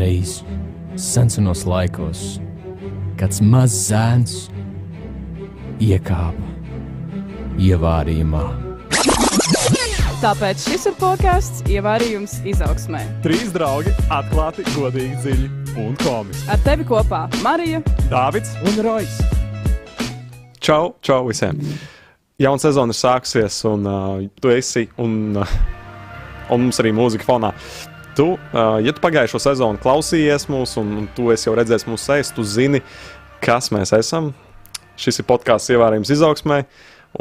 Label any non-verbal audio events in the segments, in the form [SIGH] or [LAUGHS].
Reiz senos laikos kāds mazs zēns iekāpa ievārījumā. Tāpēc šis ir podkāsts Ievārījums izaugsmē. Trīs draugi atklāti, godīgi, dziļi un komiski. Ar tevi kopā Marija, Dāvids un Rojas. Čau, čau visiem! Jauna sezona ir sākusies, un uh, tu esi, un, uh, un mums arī mūzika fonā. Tu, uh, ja tu pagājušo sezonu klausījies mūs, un, un tu jau redzējis mūsu sejas, tu zini, kas mēs esam. Šis ir podkāsts ievērojams izaugsmē,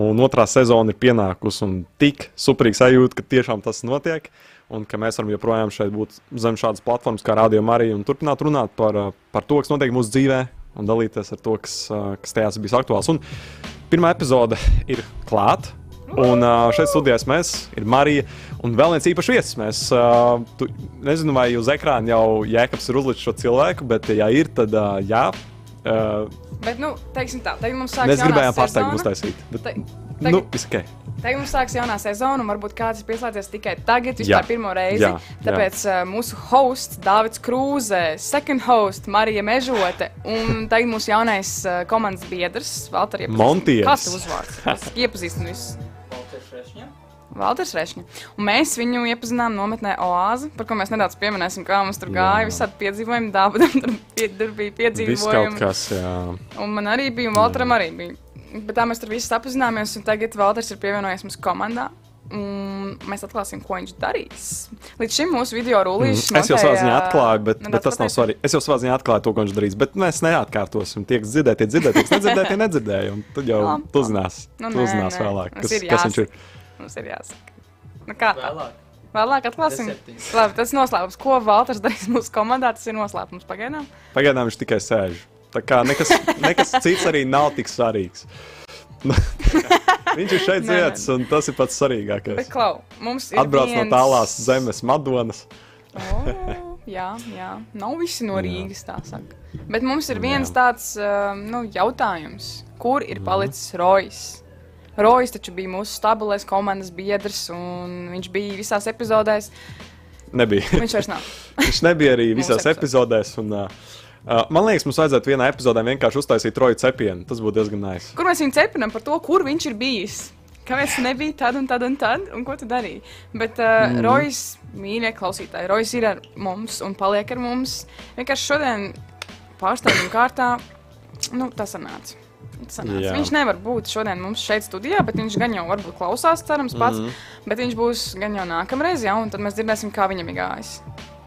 un otrā sezona ir pienākusi. Un tik superīgi sajūta, ka tiešām tas notiek, un ka mēs varam joprojām šeit būt zem šādas platformas kā Radio Marija un turpināt runāt par, par to, kas notiek mūsu dzīvē, un dalīties ar to, kas, kas tajās bijis aktuāls. Un pirmā epizode ir klāta. Un šeit studijās mēs ir Marija un vēl viens īpašs viesis. Mēs tu, nezinu, vai uz ekrāna jau Jēkabs ir uzlicis šo cilvēku, bet, ja ir, tad jā. Bet, nu, teiksim tā, tagad mums sāksies. mēs gribējām pārsteigumu uztaisīt. Bet, Te- nu, tagad- viss ok. Tagad mums sāksies jaunā sezona, un varbūt kāds ir pieslēdzies tikai tagad, Jā. vispār pirmo reizi. Jā, jā. Tāpēc uh, mūsu hosts, Dārvids Krūze, second host, Marija Mežote, un tagad mūsu jaunais uh, komandas biedrs, Valter Montieris. Kāds ir uzvārds? Iepazīstinu visus. Valters Rešņa. Un mēs viņu iepazinām nometnē Oāzi, par ko mēs nedaudz pieminēsim, kā mums tur gāja. Visādi piedzīvojumi, dāvana, [LAUGHS] tur, pie, tur bija Viss kaut piedzīvojumi. kas, jā. Un man arī bija, un Valteram arī bija. Bet tā mēs tur visi apzināmies, un tagad Valters ir pievienojies mums komandā. Un mēs atklāsim, ko viņš darīs. Līdz šim mūsu video rullīšs. Mm, Es jau savā ziņā atklāju, bet, nedaudz bet tas nav svarīgi. Es jau savā ziņā atklāju to, ko viņš darīs, bet mēs neatkārtosim. Tie, kas dzirdēja, tie dzirdēja, tie, kas nedzirdēja, tie nedzirdēja. Un tad jau tu zinās, Nu, tu zinās nē. vēlāk, kas, kas viņš ir. Mums ir jāsaka. Nu, kā tā? Vēlāk. Vēlāk atklāsim. Labi, tas ir noslēpums. Ko Valters darīs mūsu komandā, tas ir noslēpums pagaidām. Pagaidām viņš tikai sēž. Tā kā nekas, nekas cits arī nav tik svarīgs. [LAUGHS] viņš ir šeit dzirdēts, un tas ir pats Bet, svarīgākais. Klau, mums ir. Atbrauc no viens- tālās zemes, Madonas. O, jā, jā, nav visi no. Rīgas, tā saka. Bet mums ir viens Jā. tāds um, nu, jautājums, kur Mhm. ir palicis Rojas? Rojas taču bija mūsu stabilais komandas biedrs, un viņš bija visās epizodēs. Nebija. Viņš vairs nav. Viņš nebija arī visās epizodēs. Un, uh, uh, man liekas, mums vajadzētu vienā epizodē vienkārši uztaisīt troju cepienu. Tas būtu diezgan nice. Kur mēs viņu cepinām par to, kur viņš ir bijis? Kāpēc nebija tad un tad un tad, un ko tu darīji? Bet uh, mm. Rojas, mīļie klausītāji, Rojas ir ar mums un paliek ar mums. Vienkārši šodien pārsteiguma kārtā, nu, tas sanāca. Tas sanāca. Jā. Viņš nevar būt šodien mums šeit studijā, bet viņš gan jau varbūt klausās, cerams, pats. Mm. Bet viņš būs gan jau nākamreiz, jā, un tad mēs dzirdēsim, kā viņam ir gājis.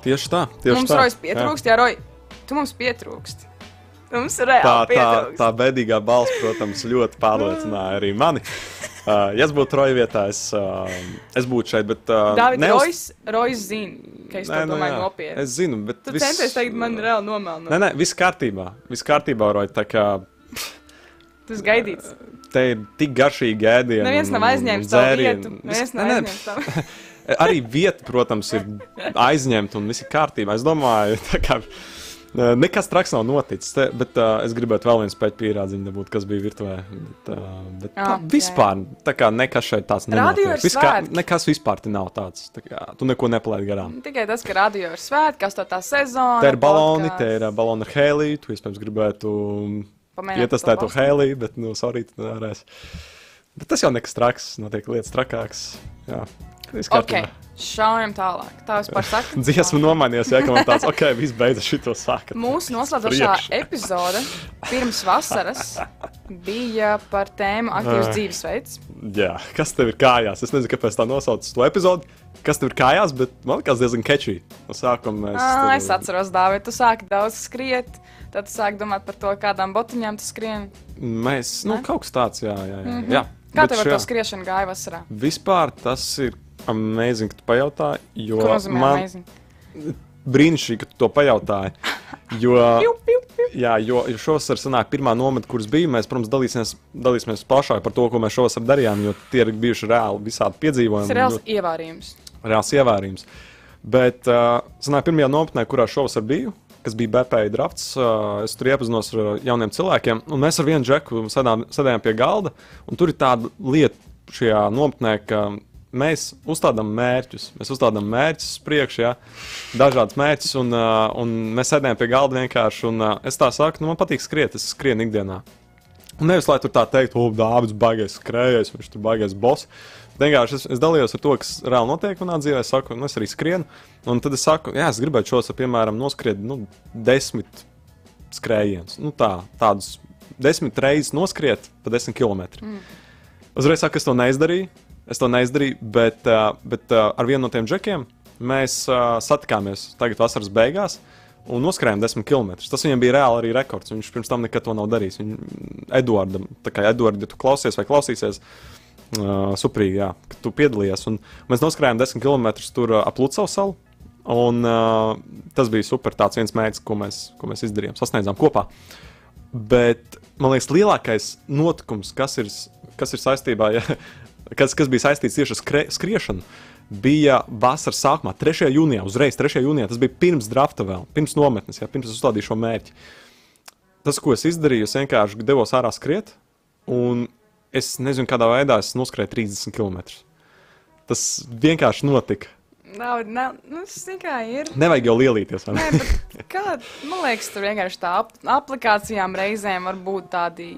Tieši tā. Tieši mums tā. Rojas pietrūkst, jā, Roja, tu mums pietrūkst. Mums reāli Tā, tā, pietrūkst. tā bēdīgā balss, protams, ļoti pārliecināja arī mani. [LAUGHS] Uh, ja es būtu troja vietā, es, uh, es būtu šeit. Bet, uh, Dārvids, neuz- Rojas, Rojas zina, ka es to domāju jā. nopietni. Es zinu, bet. Tu viss- centies teikt, man reāli nomelnot. Nē, nē, viss kārtībā. Viss kārtībā, Roja. Tā kā Tas gaidīts. te ir tik garšīgi ēdieni. Neviens nav aizņēmis dzērieni. vietu. Neviens Nē, nav nē, aizņēmis savu. [LAUGHS] Arī vieta, protams, ir aizņemta un viss ir kārtībā. Es domāju, tā kā uh, nekas traks nav noticis. Te, bet uh, es gribētu vēl vienu spēļu pierādziņu, dabūt, kas bija virtuvē. Bet, uh, bet tā, Ah, jā, vispār, tā kā nekas šeit tāds nenotiek. ir Viss kā, svētki. nekas vispār te nav tāds. Tā kā, tu neko nepalaidi garām. Tikai tas, ka radio ir svētki, kas to tā sezona. Te ir baloni, podcasts. te ir uh, baloni ar hēliju. Tu iespējams gribētu Pamēģināt ietestēt to balstu. hēliju, bet, nu, sorry, tu nevarēsi. Bet tas jau nekas traks, notiek lietas trakākas. Jā, viss kārtībā. šaujam tālāk. Tā vispār [LAUGHS] saka. Dziesma nomainījās, ja man tāds, ok, viss beidzas šito sākat. Mūsu noslēdzošā epizode pirms vasaras bija par tēmu aktīvs dzīvesveids. Jā, kas tev ir kājās? Es nezinu, kāpēc tā nosauc to epizodi. Kas tev ir kājās, bet man liekas, diezgan catchy. No sākuma mēs. Ah, tur- es atceros, Dāvид, tu sāki daudz skriet, tad tu sāki domāt par to, kādām botiņām tu skrieni. Mēs, nu, Ne? kaut kas tāds, jā, jā. jā. Mm. -hmm. jā. Kā bet tev ar šajā- to skriešanu gāja vasarā? Vispār tas ir amazing, ka tu pajautāji, jo man amazing? brīnišķīgi, ka tu to pajautāji. Jo, [LAUGHS] Piu, piu, piu. jā, jo, šovasar sanāk pirmā nomada, kuras bija. Mēs, protams, dalīsimies, dalīsimies plašāk par to, ko mēs šovasar darījām, jo tie ir bijuši reāli visādi piedzīvojumi. Tas ir reāls ļoti- ievārījums. reāls ievērījums. Bet, uh, sanāk, pirmajā nometnē, kurā šovasar biju, kas bija BPI drafts, es tur iepazinos ar jauniem cilvēkiem, un mēs ar vienu džeku sēdām, sēdējām pie galda, tur ir tāda lieta šajā nometnē, ka mēs uzstādām mērķus. Mēs uzstādām mērķus uz priekšu, ja, dažādas mērķus, un, un mēs sēdējam pie galda vienkārši. Un, es tā saku, nu, man patīk skriet, es skrienu ikdienā. Un nevis lai tur tā teikt, o, Dārvids, baigais skrējējs, viņš tur baigais boss. Vienkārši es, es dalījos ar to, kas reāli notiek manā dzīvē. Es saku, nu, es arī skrienu. Un tad es saku, jā, es gribētu šos, piemēram, noskriet nu, desmit skrējienus. Nu, tā, tādus desmit reizes noskriet pa desmit km. Mm. Uzreiz saku, es to neizdarīju. Es to neizdarīju, bet, bet ar vienu no tiem džekiem mēs satikāmies tagad vasaras beigās. Un noskrējām 10 km. Tas viņam bija reāli arī rekords. Viņš pirms tam nekad to nav darījis. Viņam, Eduardam, tā kā Eduards, ja tu klausies vai klausīsies, uh, suprīgi, jā, ka tu piedalījies. Un mēs noskrējām 10 km tur uh, ap Lucau salu. Un uh, tas bija super. Tāds viens mērķis, ko mēs, ko mēs izdarījām, sasniedzām kopā. Bet man liekas, lielākais notikums, kas ir, kas ir saistībā, ja, [LAUGHS] kas, kas bija saistīts tieši ar skriešanu, bija vasaras sākumā, 3. jūnijā. Uzreiz 3. jūnijā tas bija pirms drafta, vēl pirms nometnes, ja, pirms es uzstādīju šo mērķi. Tas, ko es izdarīju, es vienkārši devos ārā skriet, un es nezinu, kādā veidā es noskrēju 30 km. Tas vienkārši notika. Nav, nav, nu, tas tikai ir. Nevajag jau lielīties. ne? Nē, kā, man liekas, tur vienkārši tā ap, aplikācijām reizēm var būt tādi.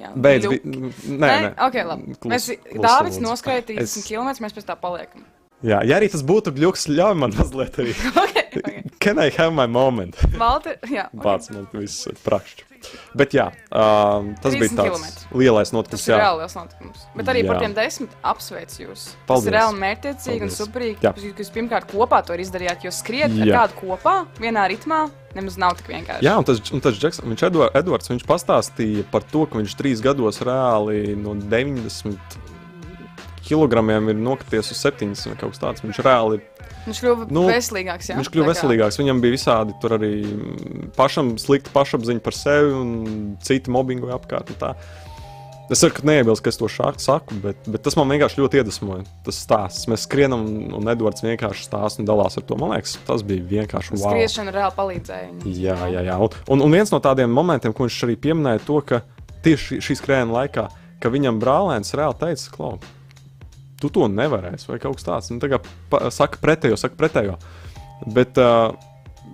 Jā, Beidz, ļuki. vi- nē, nē. ok, labi. Klus- Mēs, lūdzu. noskrēja 30 Es- km, mēs pēc tā paliekam. Jā, ja arī tas būtu gluks, ļauj man mazliet arī. [LAUGHS] okay, okay. Can I have my moment? Valter, jā. Vārds man viss ir prakšķi. Bet jā, uh, tas bija 30 tāds kilometri. lielais Tas notikums. ir Jā, reāli liels notikums. Bet arī jā. par tiem desmit apsveicu jūs. Tas Paldies. ir reāli mērķiecīgi un superīgi. Ka Jūs pirmkārt kopā to arī izdarījāt, jo skriet ar Jā. kādu kopā, vienā ritmā, nemaz nav tik vienkārši. jā un tas, un tas Džeks, viņš Edvards, Edvards, viņš pastāstīja par to, ka viņš trīs gados reāli no 90 kilogramiem ir nokrities uz 70 vai kaut kas tāds. Viņš reāli Viņš kļuva Nu, veselīgāks. Jā? Viņš kļuva veselīgāks. Viņam bija visādi tur arī pašam slikta pašapziņa par sevi un citi mobbingoja apkārt. Es ceru, ka neiebilst, ka es to saku, bet, bet tas man vienkārši ļoti iedvesmoja. Tas stāsts. Mēs skrienam, un Edvards vienkārši stāsta un dalās ar to. Man liekas, tas bija vienkārši wow. Skriešana reāli palīdzēja. viņam. Jā, jā, jā. Un, un, viens no tādiem momentiem, ko viņš arī pieminēja, to, ka tieši šī skrējiena laikā, ka viņam brālēns reāli teica, Klau, tu to nevarēsi, vai kaut kas tāds. Nu, tā kā pa, saka pretējo, saka pretējo. Bet, uh,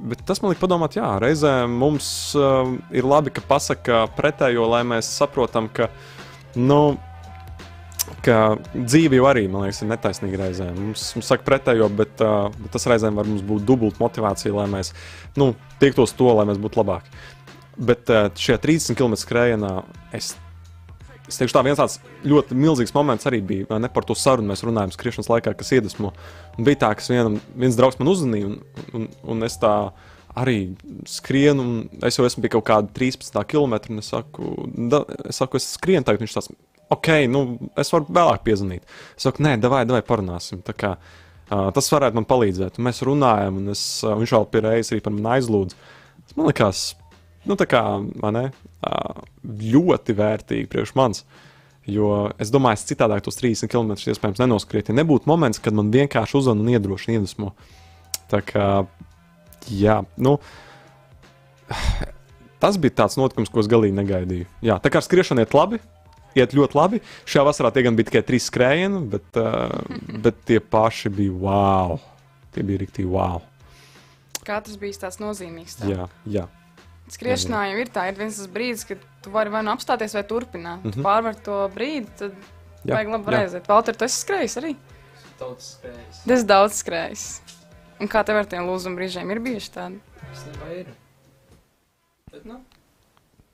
bet tas man liek padomāt, jā, reizē mums uh, ir labi, ka pasaka pretējo, lai mēs saprotam, ka, nu, ka dzīve jau arī, man liekas, ir netaisnīga reizē. Mums, mums saka pretējo, bet, uh, bet tas reizēm var mums būt dubult motivācija, lai mēs nu, tiektos to, lai mēs būtu labāki. Bet uh, šajā 30 km skrējienā es, es teikšu, tā viens tāds ļoti milzīgs moments arī bija. Ne par to sarunu mēs runājam skriešanas laikā, kas iedvesmo. Un bija tā, ka vienam, viens draugs man uzzvanīja, un, un, un es tā arī skrienu, un es jau esmu pie kaut kāda 13 km. Es saku, da, es saku, es skrienu tagad. Viņš tāds, ok, nu, es varu vēlāk piezvanīt. Es saku, nē, davai, davai parunāsim. Tā kā, uh, tas varētu man palīdzēt. Un mēs runājam, un es, uh, viņš vēl pie reizes arī par mani aizlūdz. Tas man likās, nu, tā kā, vai ne, ļoti vērtīgi priekš manis. Jo es domāju, es citādāk tos 30 km iespējams nenoskrietu. Ja nebūtu moments, kad man vienkārši uzzvanīja un iedrošina iedvesmo. Tā kā, jā, nu, tas bija tāds notikums, ko es galīgi negaidīju. Jā, tā kā ar skriešanu iet labi, iet ļoti labi. Šajā vasarā tie gan bija tikai trīs skrējieni, bet, uh, [LAUGHS] bet tie paši bija wow. Tie bija rīktīgi wow. Kā tas bija tāds nozīmīgs? tev? Jā, jā. Skriešanā jau ir tā, ir viens tas brīdis, kad tu vari vai nu apstāties, vai turpināt. Mm Mhm. -hmm. Pārvar to brīdi, tad Jā, vajag labi reizēt. Valter, tu esi skrējis arī? Tautas skrējas. Es daudz skrējis. Un kā tev ar tiem lūzuma brīžiem ir bijuši tādi? Īstenībā ir. Bet, nu,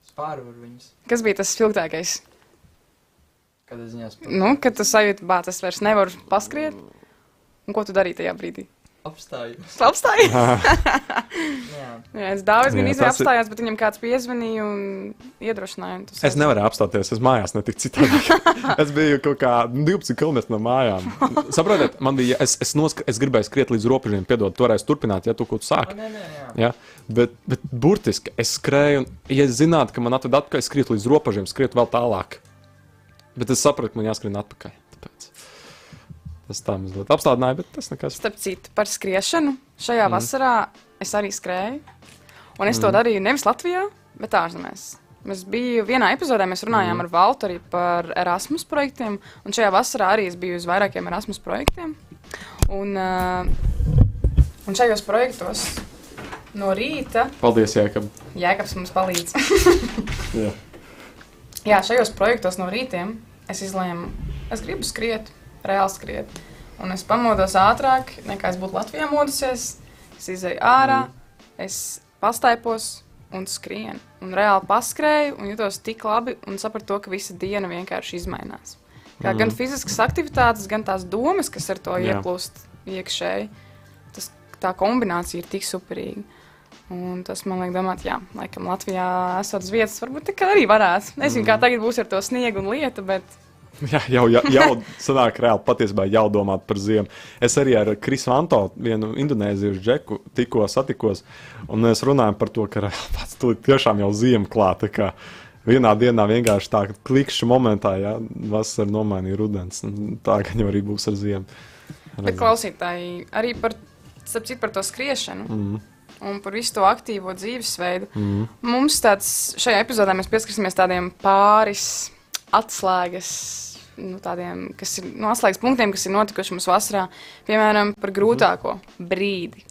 es pārvaru viņus. Kas bija tas spilgtākais? Kad es ziņās Nu, kad tu sajūti, ka es vairs nevaru paskriet. Un ko tu darīji tajā brīdī? Apstāju. Tu apstājies? [LAUGHS] Jā, Jā, es daudz gan ir- apstājos, bet viņam kāds piezvanīja un iedrošināja. Un Es nevarēju apstāties, es mājās netiku citādi. [LAUGHS] es biju kaut kā 12 km no mājām. Saprotiet, man bija, es, es, nosk, es gribēju skriet līdz robežiem, piedod, toreiz turpināt, ja tu kaut ko sāki. nē, nē, jā. Ja? Bet, bet burtiski es skrēju, un, ja es zinātu, ka man atved atpakaļ, es skrietu līdz robežiem, skrietu vēl tālāk. Bet es sapratu, ka man jāskrien atpakaļ. Tāpēc. Tas tā mazliet apstādināja, bet tas nekas. Starp citu, par skriešanu. Šajā mm. vasarā es arī skrēju. Un es mm. to darīju nevis Latvijā, bet ārzemēs. Es biju vienā epizodē, mēs runājām mm. ar Valtu par Erasmus projektiem. Un šajā vasarā arī es biju uz vairākiem Erasmus projektiem. Un, uh, un šajos projektos no rīta. Paldies, Jēkab. Jēkabs mums palīdz. [LAUGHS] Jā. Jā, šajos projektos no rītiem es izlēmu, es gribu skriet, reāli skriet. Un es pamodos ātrāk, nekā es būtu Latvijā modusies. Es izēju ārā, es pastaipos un skrienu. Un reāli paskrēju un jutos tik labi un sapratu to, ka visa diena vienkārši izmainās. Kā mm. gan fiziskas aktivitātes, gan tās domas, kas ar to Jā. ieplūst iekšēji. Tas, tā kombinācija ir tik superīga. Un tas man liek domāt, jā, laikam Latvijā esot uz vietas, varbūt tā arī varētu. Nezinu, mm. kā tagad būs ar to sniegu un lietu, bet [LAUGHS] Jā, jau, jau, jau sanāk, reāli patiesībā jau domāt par ziemu. Es arī ar Krisu Anto, vienu indonēziešu džeku, tikko satikos, un mēs runājam par to, ka [LAUGHS] pats tur tiešām jau ziema klāta. Vienā dienā vienkārši tā klikšķa momentā, ja vasara nomainīja rudens. Tā gan jau arī būs ar ziemu. Bet klausītāji, arī par, citu, par to skriešanu. Mm un par visu to aktīvo dzīvesveidu. Mm. Mums tāds, šajā epizodē mēs pieskarsimies tādiem pāris atslēgas nu, tādiem, kas ir no nu, atslēgas punktiem, kas ir notikuši mums vasarā, piemēram, par grūtāko mm. brīdi.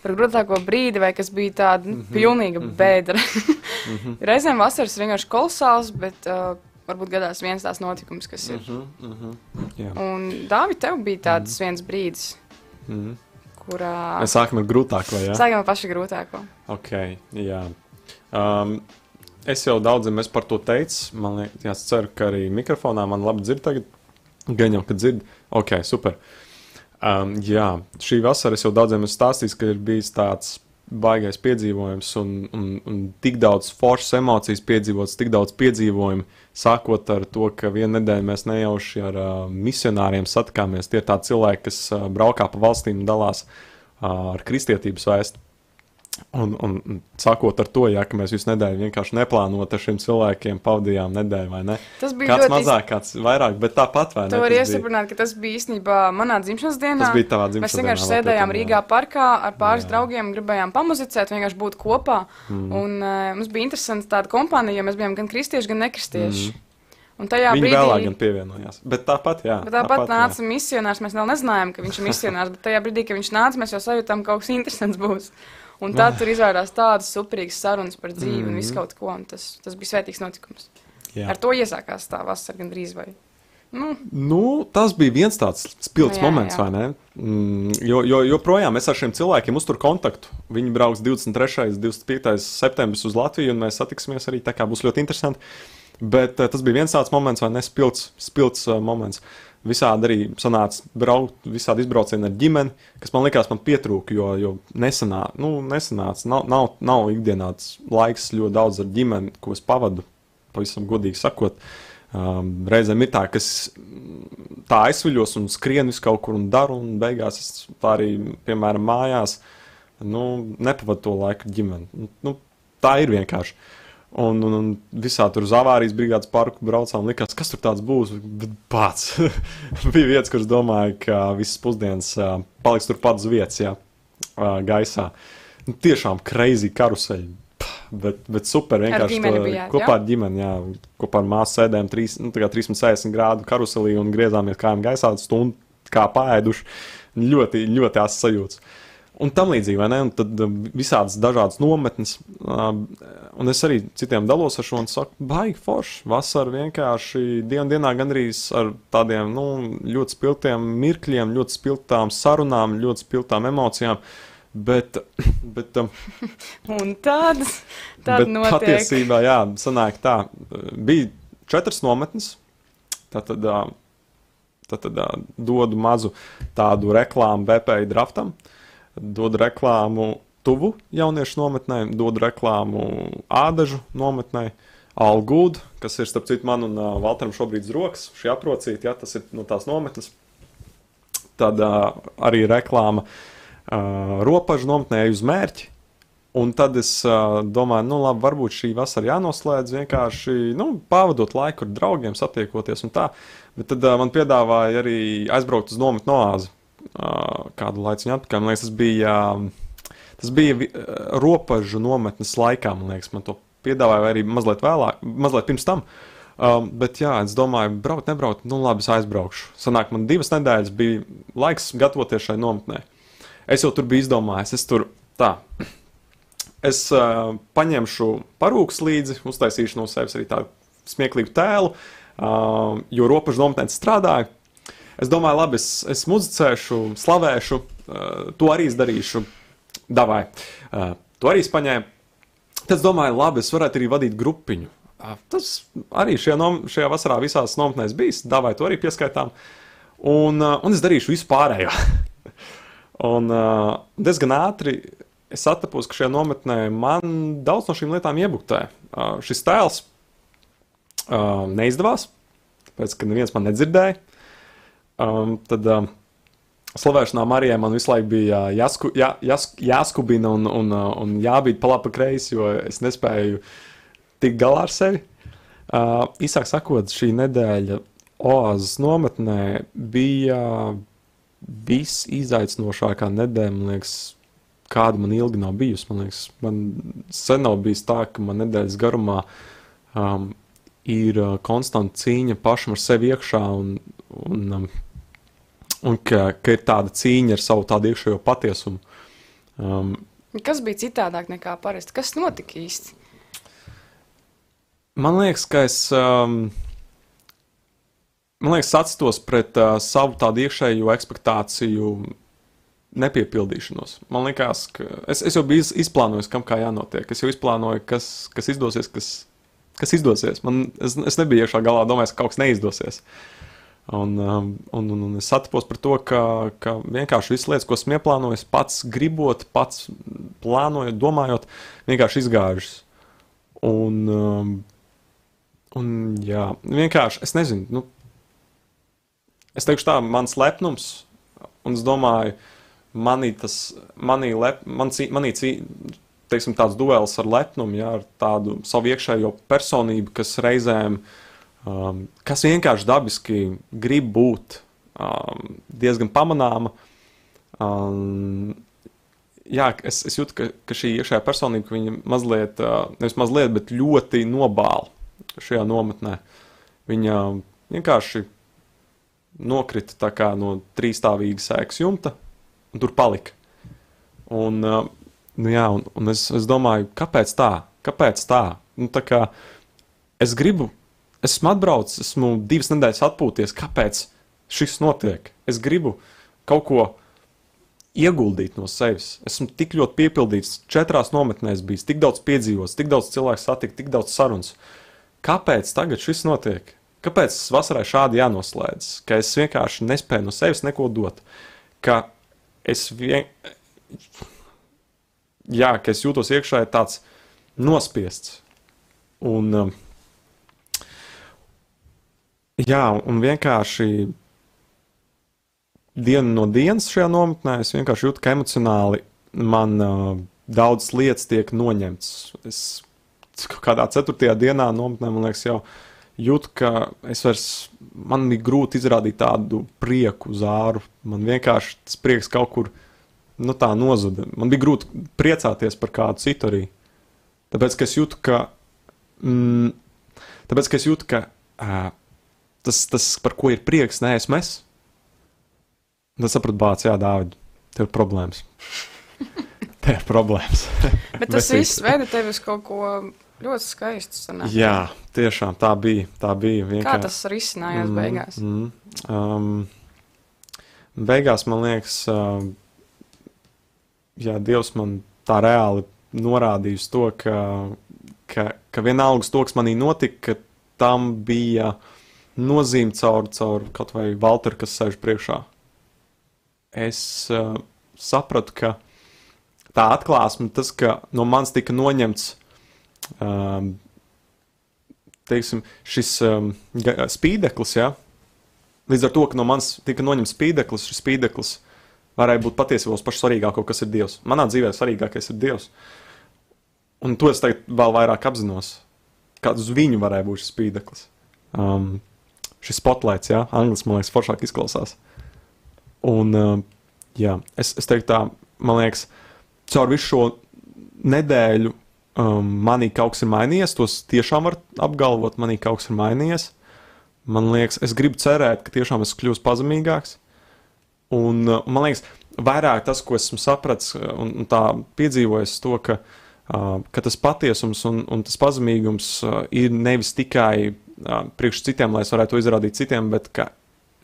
Par grūtāko brīdi, vai kas bija tāda nu, -hmm. pilnīga mm -hmm. bēdra. mm -hmm. [LAUGHS] Reizēm vasaras ir vienkārši kolosāls, bet uh, varbūt gadās viens tās notikums, kas ir. Yeah. Un Dāvi, tev bija tāds mm -hmm. viens brīdis. Mm -hmm. Kurā... Mēs sākam ar grūtāko. Ja? Sākam ar pašu grūtāko. Ok, jā. Um, Es jau daudziem par to teicu. Man liekas, ceru, ka arī mikrofonā man labi dzird. Tagad. Gan jau, ka dzird. Ok, super. Um, jā, šī vasara es jau daudziem esmu stāstījis, ka ir bijis tāds baigais piedzīvojums un, un, un tik daudz foršas emocijas piedzīvots, tik daudz piedzīvojumu. Sākot ar to, ka vienu nedēļu mēs nejauši ar uh, misionāriem satikāmies. Tie ir tādi cilvēki, kas uh, braukā pa valstīm un dalās uh, ar kristietības vēstuli. Un, un, sākot ar to, ja mēs visu nedēļu vienkārši neplānojam ar šiem cilvēkiem, pavadījām nedēļu, vai ne? Tas bija kāds mazāk, kāds vairāk, bet tāpat vai ne? Tu vari iesaprast, ka tas bija īstenībā manā dzimšanas dienā. Tas bija tavā dzimšanas dienā. Mēs vienkārši sēdējām Rīgā parkā ar pāris jā. draugiem, gribējām pamuzicēt, vienkārši būt kopā. Mm. Un uh, mums bija interesanti tāda kompānija, jo mēs bijām gan kristieši, gan nekristieši. Mm. Un tajā Viņa brīdī vēlāk gan pievienojās. Bet tāpat, jā. Bet tāpat, tāpat nāca jā. misionārs. Mēs vēl nezinājām, ka viņš ir misionārs. Bet tajā brīdī, kad viņš nāca, mēs jau sajūtām, ka kaut kas interesants būs. Un tad tur izvērās tādas superīgas sarunas par dzīvi mm -hmm. un visu mhm. kaut ko. Tas, tas bija svētīgs notikums. Jā. Ar to iesākās tā vasara gandrīz vai. Nu. Nu, tas bija viens tāds spilgts nu, jā, moments, jā. vai ne? Mm, jo, jo joprojām mēs ar šiem cilvēkiem uzturam kontaktu. Viņi brauks 23. un 25. septembris uz Latviju, un mēs satiksimies arī. Tā kā būs ļoti interesanti. Bet uh, tas bija viens tāds moments, vai ne? Spilgts, spilgts uh, moments. Uh, Visādi arī sanāca braukt, visādi izbraucieni ar ģimeni, kas man likās, man pietrūka, jo, jo nesanāca, nu, nesanāca. Nav, nav, nav ikdienā laiks ļoti daudz ar ģimeni, ko es pavadu, pavisam godīgi sakot. Um, reizēm ir tā, ka es tā aizsviļos un skrienu visu kaut kur un daru, un beigās es tā arī, piemēram, mājās, nu, nepavadu to laiku ar ģimeni. Nu, tā ir vienkārši. Uh, Un, un, un visā tur uz avārijas brigādes parku braucām. Likās, kas tur tāds būs. Bet pats [LAUGHS] bija vietas, kuras domāju, ka visas pusdienas uh, paliks turpat uz vietas, jā, uh, gaisā. Nu, tiešām crazy karuseļi. Bet, bet super vienkārši ar to, bijāt, kopā jā? ar ģimeni, jā, kopā ar māsu sēdējām 3, nu, 360 grādu karuselī un griezāmies kājām gaisā stundu kā pāēduši. Ļoti, ļoti asas sajūtas. Uh, un tam līdzīgi, vai ne? Un tad visādas dažādas nometnes. Un es arī citiem dalos ar šo un saku, baigi forši. Vasarā vienkārši dienu dienā gandrīz ar tādiem nu, ļoti spilgtiem mirkļiem, ļoti spilgtām sarunām, ļoti spilgtām emocijām. Bet, bet, um, [LAUGHS] tādas tād notiek. Patiesībā, jā, sanāk tā. Bija četras nometnes. Tātad, tātad dodu mazu tādu reklāmu BPI draftam. Uh, dod reklāmu tuvu jauniešu nometnē, dod reklāmu ādažu nometnē. Algūda, kas ir starp citu man un uh, Valteram šobrīd uz rokas, šī aprocīta, ja tas ir no tās nometnes. Tad uh, arī reklāma uh, ropažu nometnē uz mērķi. Un tad es uh, domāju, nu labi, varbūt šī vasara jānoslēdz vienkārši nu, pavadot laiku ar draugiem, satiekoties un tā. Bet tad uh, man piedāvāja arī aizbraukt uz nometni Oāzi kādu laiku atpakaļ. Man liekas, tas bija, tas bija robežu nometnes laikā. Man liekas, man to piedāvāju arī mazliet vēlāk, mazliet pirms tam. Um, bet, jā, es domāju, braukt, nebraukt, nu labi, es aizbraukšu. Sanāk, man divas nedēļas bija laiks gatavoties šai nometnē. Es jau tur biju izdomājis, es tur tā. Es uh, paņemšu parūkus līdzi, uztaisīšu no sevis arī tādu smieklīgu tēlu, uh, jo robežu nometnē strādāju. Es domāju, labi, es, es muzicēšu, slavēšu, uh, to arī darīšu. Davai. Uh, to arī es paņēmu. Tad es domāju, labi, es varētu arī vadīt grupiņu. Uh, tas arī šajā, nom, šajā vasarā visās nometnēs bijis. Davai, to arī pieskaitām. Un, uh, un es darīšu visu pārējo. [LAUGHS] un uh, diezgan ātri es atrapos, ka šajā nometnē man daudz no šīm lietām iebuktē. Uh, šis tēls uh, neizdevās, tāpēc, ka neviens man nedzirdēja. Um, tad um, slavēšanā Marijai man visu laiku bija jāsku, jā, jās, jāskubina un, un, un jābīt pa labi kreisi, jo es nespēju tikt galā ar sevi. Uh, īsāk sakot, šī nedēļa Oāzes nometnē bija visizaicinošākā nedēļa, man liekas, kāda man ilgi nav bijusi. Man liekas, man sen nav bijis tā, ka man nedēļas garumā um, ir konstanta cīņa pašam ar sevi iekšā un, un, um, un ka, ka ir tāda cīņa ar savu tādu iekšējo patiesumu. Um, Kas bija citādāk nekā parasti? Kas notika īsti? man liekas, ka es. Um, Man liekas, atstos pret uh, savu tādu iekšējo ekspektāciju nepiepildīšanos. Man liekas, ka es, es jau biju iz- izplānojis, kam kā jānotiek. Es jau izplānoju, kas, kas izdosies, kas, kas izdosies. Man, es, es nebiju iekšā galā domājis, ka kaut kas neizdosies. Un, um, un, un, un es atpos par to, ka, ka vienkārši visas lietas, ko esmu ieplānojis, pats gribot, pats plānojot, domājot, vienkārši izgājušas. Un, um, un jā, vienkārši es nezinu. Nu, es teikšu tā, mans lepnums, un es domāju, manī tas, manī, lep, man, cī- manī cī, teiksim, tāds duels ar lepnumu, jā, ar tādu savu iekšējo personību, kas reizēm, um, kas vienkārši dabiski grib būt um, diezgan pamanāma. Um, jā, es, es jūtu, ka, ka šī iekšējā personība, ka viņa mazliet, uh, nevis mazliet, bet ļoti nobāla šajā nometnē. Viņa vienkārši nokrita tā kā no trīsstāvīga sēklas jumta un tur palika. Un, uh, nu jā, un, un es, es domāju, kāpēc tā? Kāpēc tā? Nu, tā kā es gribu, esmu atbraucis, esmu divas nedēļas atpūties, kāpēc šis notiek? Es gribu kaut ko ieguldīt no sevis. Esmu tik ļoti piepildīts, četrās nometnēs bijis, tik daudz piedzīvots, tik daudz cilvēku satikt, tik daudz sarunas. Kāpēc tagad šis notiek? Kāpēc vasarai šādi jānoslēdz? Ka es vienkārši nespēju no sevis neko dot. Ka es vien... Jā, ka es jūtos iekšā tāds nospiests. Un, um, jā, un vienkārši dienu no dienas šajā nometnē es vienkārši jūtu, ka emocionāli man uh, daudz lietas tiek noņemtas. Es kādā ceturtajā dienā nometnē, man liekas, jau jūtu, ka es vairs, man bija grūti izrādīt tādu prieku uz āru. Man vienkārši tas prieks kaut kur, nu tā nozuda. Man bija grūti priecāties par kādu citu arī. Tāpēc, ka es jūtu, ka, mm, tāpēc, ka es jūtu, ka ā, tas, tas, par ko ir prieks, neesmu es. Tad sapratu, bāc, jā, Dārvid, tev ir problēmas. [LAUGHS] tev ir problēmas. [LAUGHS] Bet tas viss veda tevi uz kaut ko ļoti skaistu. sanāk. Jā, tiešām tā bija. Tā bija Kā vienkārši. tas risinājās mm. beigās? Mm, um, beigās man liekas, uh, jā, Dievs man tā reāli norādīja uz to, ka, ka, ka vienalga to, kas manī notika, ka tam bija nozīme caur, caur kaut vai Valteru, kas sēž priekšā. Es uh, sapratu, ka tā atklāsme, tas, ka no manis tika noņemts um, teiksim, šis um, spīdeklis, ja? līdz ar to, ka no manis tika noņemts spīdeklis, šis spīdeklis varēja būt patiesībā pašs svarīgākais, kas ir Dievs. Manā dzīvē svarīgākais ir Dievs. Un to es tagad vēl vairāk apzinos, kāds uz viņu varēja būt šis spīdeklis. Um, šis spotlights, ja, angļuiski man liekas, foršāk izklausās. Un, um, jā, es, es teiktu, tā, man liekas, caur visu šo nedēļu um, manī kaut kas ir mainījies. Tos tiešām var apgalvot, manī kaut kas ir mainījies. Man liekas, es gribu cerēt, ka tiešām esmu kļuvis pazemīgāks. Un, uh, man liekas, vairāk tas, ko esmu sapratis uh, un, un tā piedzīvojis, to, ka, uh, ka tas patiesums un, un tas pazemīgums uh, ir nevis tikai priekš citiem, lai es varētu izrādīt citiem, bet ka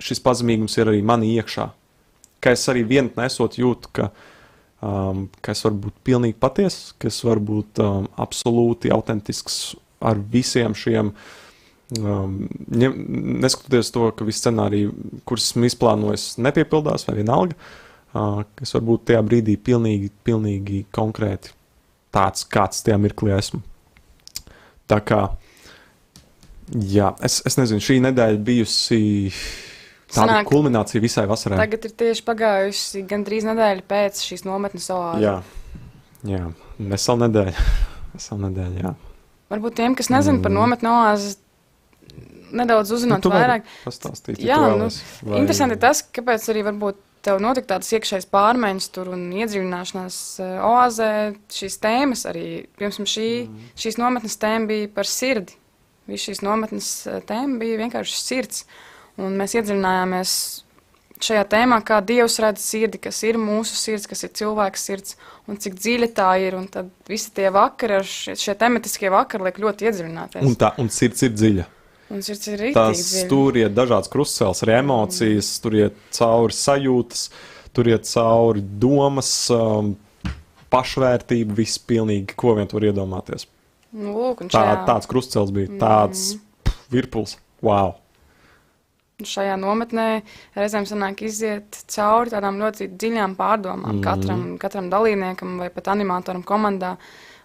šis pazemīgums ir arī manī iekšā. Ka es arī vien nesot jūtu, ka, um, ka es varu būt pilnīgi patiess, ka es varu būt um, absolūti autentisks ar visiem šiem uh, Um, ņem, neskatoties to, ka visi scenāriji, kurus esmu izplānojis, nepiepildās, vai vienalga, uh, es varu būt tajā brīdī pilnīgi, pilnīgi konkrēti tāds, kāds tajā mirklī esmu. Tā kā, jā, es, es nezinu, šī nedēļa bijusi tāda Sanāk, kulminācija visai vasarai. Tagad ir tieši pagājusi gandrīz nedēļa pēc šīs nometnes oāzes. Jā, jā, vesela nedēļa. [LAUGHS] vesela nedēļa, jā. Varbūt tiem, kas nezina par Mm. nometni oāzes, nedaudz uzzināt vari vairāk. Pastāstīt, Jā, tu nu, vai- Interesanti tas, kāpēc arī varbūt tev notika tādas iekšējas pārmaiņas tur un iedziļināšanās eh, oāzē. Šīs tēmas arī, piemēram, šī, Mm. šīs nometnes tēma bija par sirdi. Viss šīs nometnes eh, tēma bija vienkārši sirds. Un mēs iedziļinājāmies šajā tēmā, kā Dievs redz sirdi, kas ir mūsu sirds, kas ir cilvēka sirds un cik dziļa tā ir. Un tad visi tie vakari, ar šie, šie tematiskie vakari liek ļoti iedziļināties. Un tā, un sirds ir dziļa. Un sirds ir rītīgi Tas dziļa. tur iet dažādas krustceles, arī emocijas, tur iet cauri sajūtas, tur iet cauri domas, um, pašvērtība, viss pilnīgi, ko vien tur iedomāties. Nu, lūk, Tā, šajā- tāds krustceles bija, tāds pff, virpuls. Wow! Šajā nometnē reizēm sanāk iziet cauri tādām ļoti dziļām pārdomām mm. katram, katram dalībniekam vai pat animatoram komandā.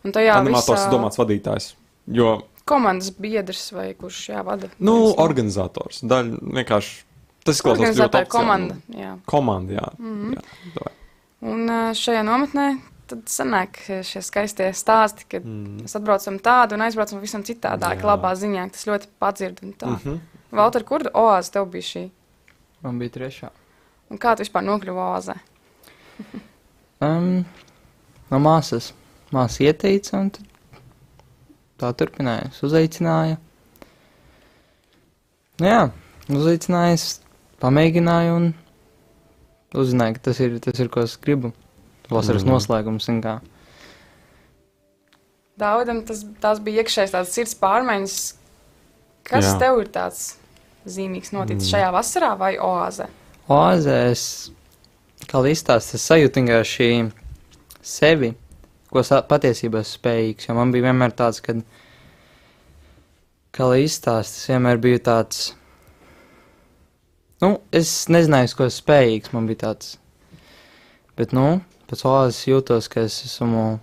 Un tajā Animators visā domāts vadītājs. Jo, komandas biedrs vai kurš jā, vada. nu, no- organizators. Daļa vienkārši. Tas izklausās ļoti oficiāli. komanda. Jā. Komanda, jā. Mhm. jā davai. Un šajā nometnē tad sanāk šie skaistie stāsti, kad Mm. mēs atbraucam tādu un aizbraucam visam citādāk, Jā. labā ziņā. Tas ļoti padzird un tā. Mm. Mhm. Valter, kur oāze tev bija šī? Man bija trešā. Un kā tu vispār nokļuvi oāzē? [LAUGHS] Um, no māsas. Māsa ieteica, un tad tā turpinājās. Uzaicināja. Nu, jā, uzaicināja, es pamēģināju un uzzināju, ka tas ir, tas ir ko es gribu. Vasaras mm. noslēgums. Daudam tas, tās bija iekšējas tādas sirds pārmaiņas. Kas Jā. Tev ir tāds zīmīgs noticis Mm. šajā vasarā vai oāzē? Oāzē es, kā līstās, es sajūtu vienkārši sevi, ko sa- patiesībā esmu spējīgs. Jo man bija vienmēr tāds, ka, kā līstās, es vienmēr biju tāds, nu, es nezināju, ko esmu spējīgs, man bija tāds. Bet, nu, pēc oāzes jūtos, ka es esmu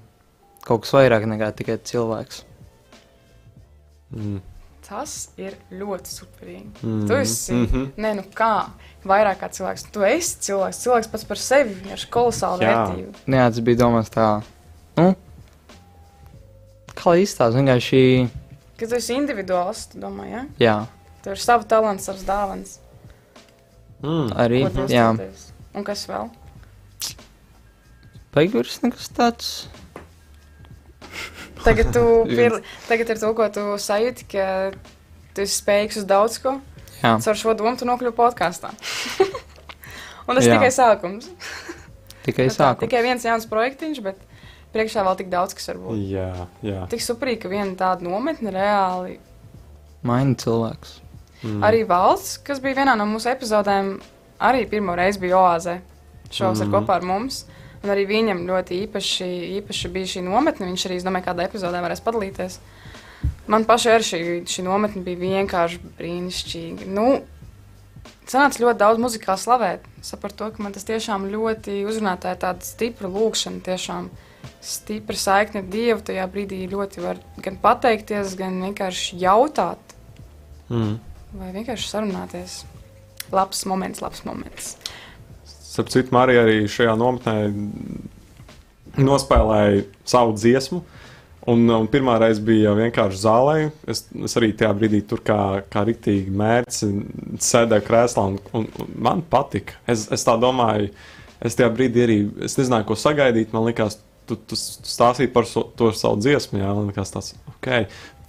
kaut kas vairāk nekā tikai cilvēks. Mm. Tas ir ļoti superīgi. Mhm. Tu esi, Mhm. nē, nu kā, vairāk kā cilvēks. Tu esi cilvēks, cilvēks pats par sevi ir kolosāla vērtība. Jā, tas bija domāts tā, nu, kā līstās, vienkārši, Kad tu esi individuāls, tu domā, ja? jā, Tev ir sava talants, savs dāvans. Mm. arī, jā. Un kas vēl? Beigās nekas tāds. Tagad, tu, [LAUGHS] pir, tagad ir to, ko tu sajūti, ka tu esi spējīgs uz daudz ko. Jā, Caur šo domu tu nokļuvi podkāstā. [LAUGHS] Un tas ir Jā. tikai sākums. tikai Nu tā, sāku. Tikai viens jauns projektiņš, bet priekšā vēl tik daudz, kas var būt. Jā, jā. Tik superīgi, ka viena tāda nometne reāli. Maini cilvēks. Mm. Arī valsts, kas bija vienā no mūsu epizodēm, arī pirmo reizi bija oāzē. Šovs ir Mhm. kopā ar mums. Un arī viņam ļoti īpaši, īpaši bija šī nometne. Viņš arī, es domāju, kādā epizodē varēs padalīties. Man pašai arī šī, šī nometne bija vienkārši brīnišķīga. Nu, Sanāca ļoti daudz muzikālu slavēt. Sapratu, to, ka man tas tiešām ļoti uzrunā. Tā ir tāda stipra lūkšana, tiešām stipra saikne ar Dievu. Tajā brīdī ļoti var gan pateikties, gan vienkārši jautāt, Mm. vai vienkārši sarunāties. Labs moments, labs moments. Starp citu, Marija arī šajā nometnē nospēlēja savu dziesmu. Un, un pirmā reize bija vienkārši zālē. Es, es arī tajā brīdī tur kā, kā rītīgi mērķis sēdēju krēslā, un, un, un man patika. Es, es tā domāju, es tajā brīdī arī es nezināju, ko sagaidīt. Man liekas, tu, tu stāstīji par so, to savu dziesmu, jā, un kas tas ok,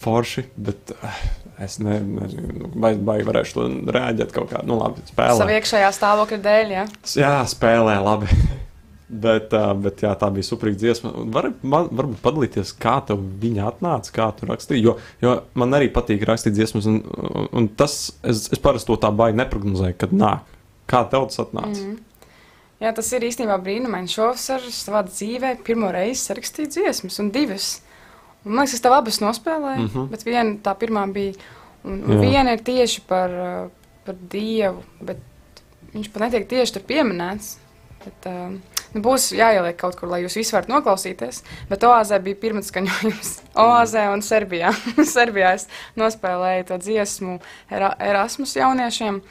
forši, bet uh, es ne, nezinu, vai, vai varēšu rēģēt kaut kā, nu labi, spēlē. Savu iekšējā stāvokļa dēļ, jā. Jā, spēlē, labi. [LAUGHS] bet, bet jā, tā bija superīga dziesma. Var, man, varbūt padalīties, kā tev viņa atnāca, kā tu rakstīji, jo, jo man arī patīk rakstīt dziesmas, un, un, un tas, es, es parasti to tā baigi neprognozēju, kad nāk. Kā tev tas atnāca? Mm -hmm. Jā, tas ir īstenībā brīnumaini. Šovasar savā dzīvē pirmo reizi sarakstīju dziesmas, un divas. Man liekas, es tev abas nospēlēju, mm -hmm. bet viena tā pirmā bija. Un, un viena ir tieši par, par Dievu, bet viņš pat netiek tieši tur pieminēts. Bet, uh, nu, būs jāieliek kaut kur, lai jūs visi varētu noklausīties. Bet Oāzē bija pirmā skaņojums. [LAUGHS] Oāzē un Serbijā. [LAUGHS] Serbijā es nospēlēju to dziesmu Erasmus jauniešiem.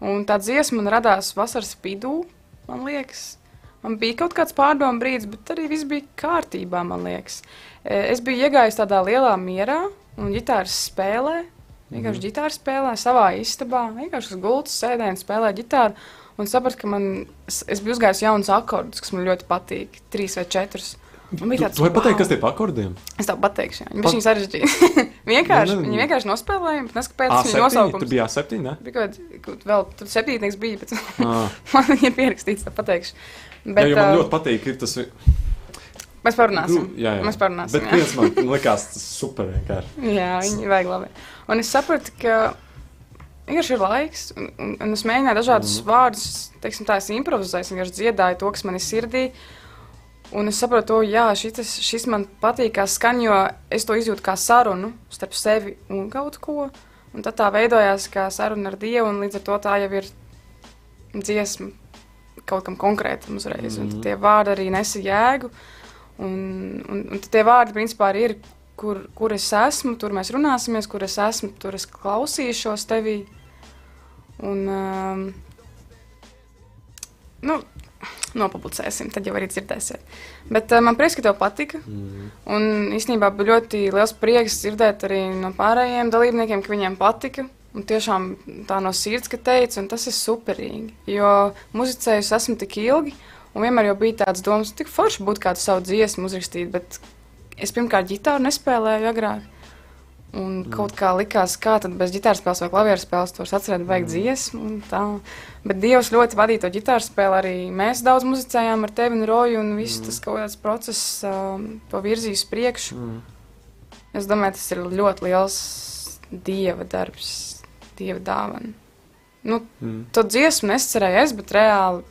Un tā dziesma man radās vasaras vidū, man liekas. Man bija kaut kāds pārdomu brīdis, bet arī viss bija kārtībā, man liekas. E, es biju iegājis tādā lielā mierā un ģitāras spēlē. Vienkārši mm. ģitāra spēlē savā istabā, vienkārši uz gultas sēdēju un spēlēju ģitāru. Un sapratu, ka man, es, biju uzgājis jaunus akordus, kas man ļoti patīk, trīs vai četrus. Man bija tāds, vai pateikt, kas tie pa akordiem? Es tev pateikšu, jā. viņi bija sarežģīti. [LAUGHS] vienkārši, ne, ne, viņi vienkārši nospēlēja, bet neskapēc viņa nosaukums. Tur bija septiņi, ne? Bija kaut, kaut vēl, tur septītnieks bija, bet [LAUGHS] man viņa ir pierakstīts, tā pateikšu. Bet, jā, man ļoti patīk, ir tas. Mēs parunāsim. Nu, jā, jā. Mēs parunāsim. Bet viens man likās super vienkārši. [LAUGHS] jā, viņi vajag labi. Un es sapratu, ka vienkārši ir laiks, un, un, un es mēģināju dažādus mm. vārdus, teiksim tā, es improvizēju, vienkārši dziedāju to, kas man ir sirdī. Un es saprotu, ka šis, šis man patīk, kā skan, jo es to izjūtu kā sarunu starp sevi un kaut ko. Un tad tā veidojās kā saruna ar Dievu, un līdz ar to tā jau ir dziesma kaut kam konkrētam uzreiz. Mm -hmm. Un tie vārdi arī nesa jēgu. Un, un, un tie vārdi principā arī ir, kur, kur es esmu, tur mēs runāsimies, kur es esmu, tur es klausīšos tevī. Un, um, nu, nopublicēsim, tad jau arī dzirdēsiet. Bet uh, man prieks, ka tev patika. Mm. Un īstenībā bija ļoti liels prieks dzirdēt arī no pārējiem dalībniekiem, ka viņiem patika. Un tiešām tā no sirds, ka teica, un tas ir superīgi. Jo muzicējus esmu tik ilgi, un vienmēr bija tāds domas, tik forši būtu kādu savu dziesmu uzrakstīt, bet es pirmkārt ģitāru nespēlēju agrāk. Un mm. kaut kā likās, kā tad bez ģitāras spēles vai klavieru spēles to atcerēt, vajag mm. dziesmu. Bet Dievs ļoti vadīja to ģitāru spēli. Arī mēs daudz muzicējām ar tevi un Roju, un viss mm. tas kaut kāds process um, to virzīs priekšu. Mm. Es domāju, tas ir ļoti liels Dieva darbs, Dieva dāvana. Nu, mm. To dziesmu nescerēju es, bet reāli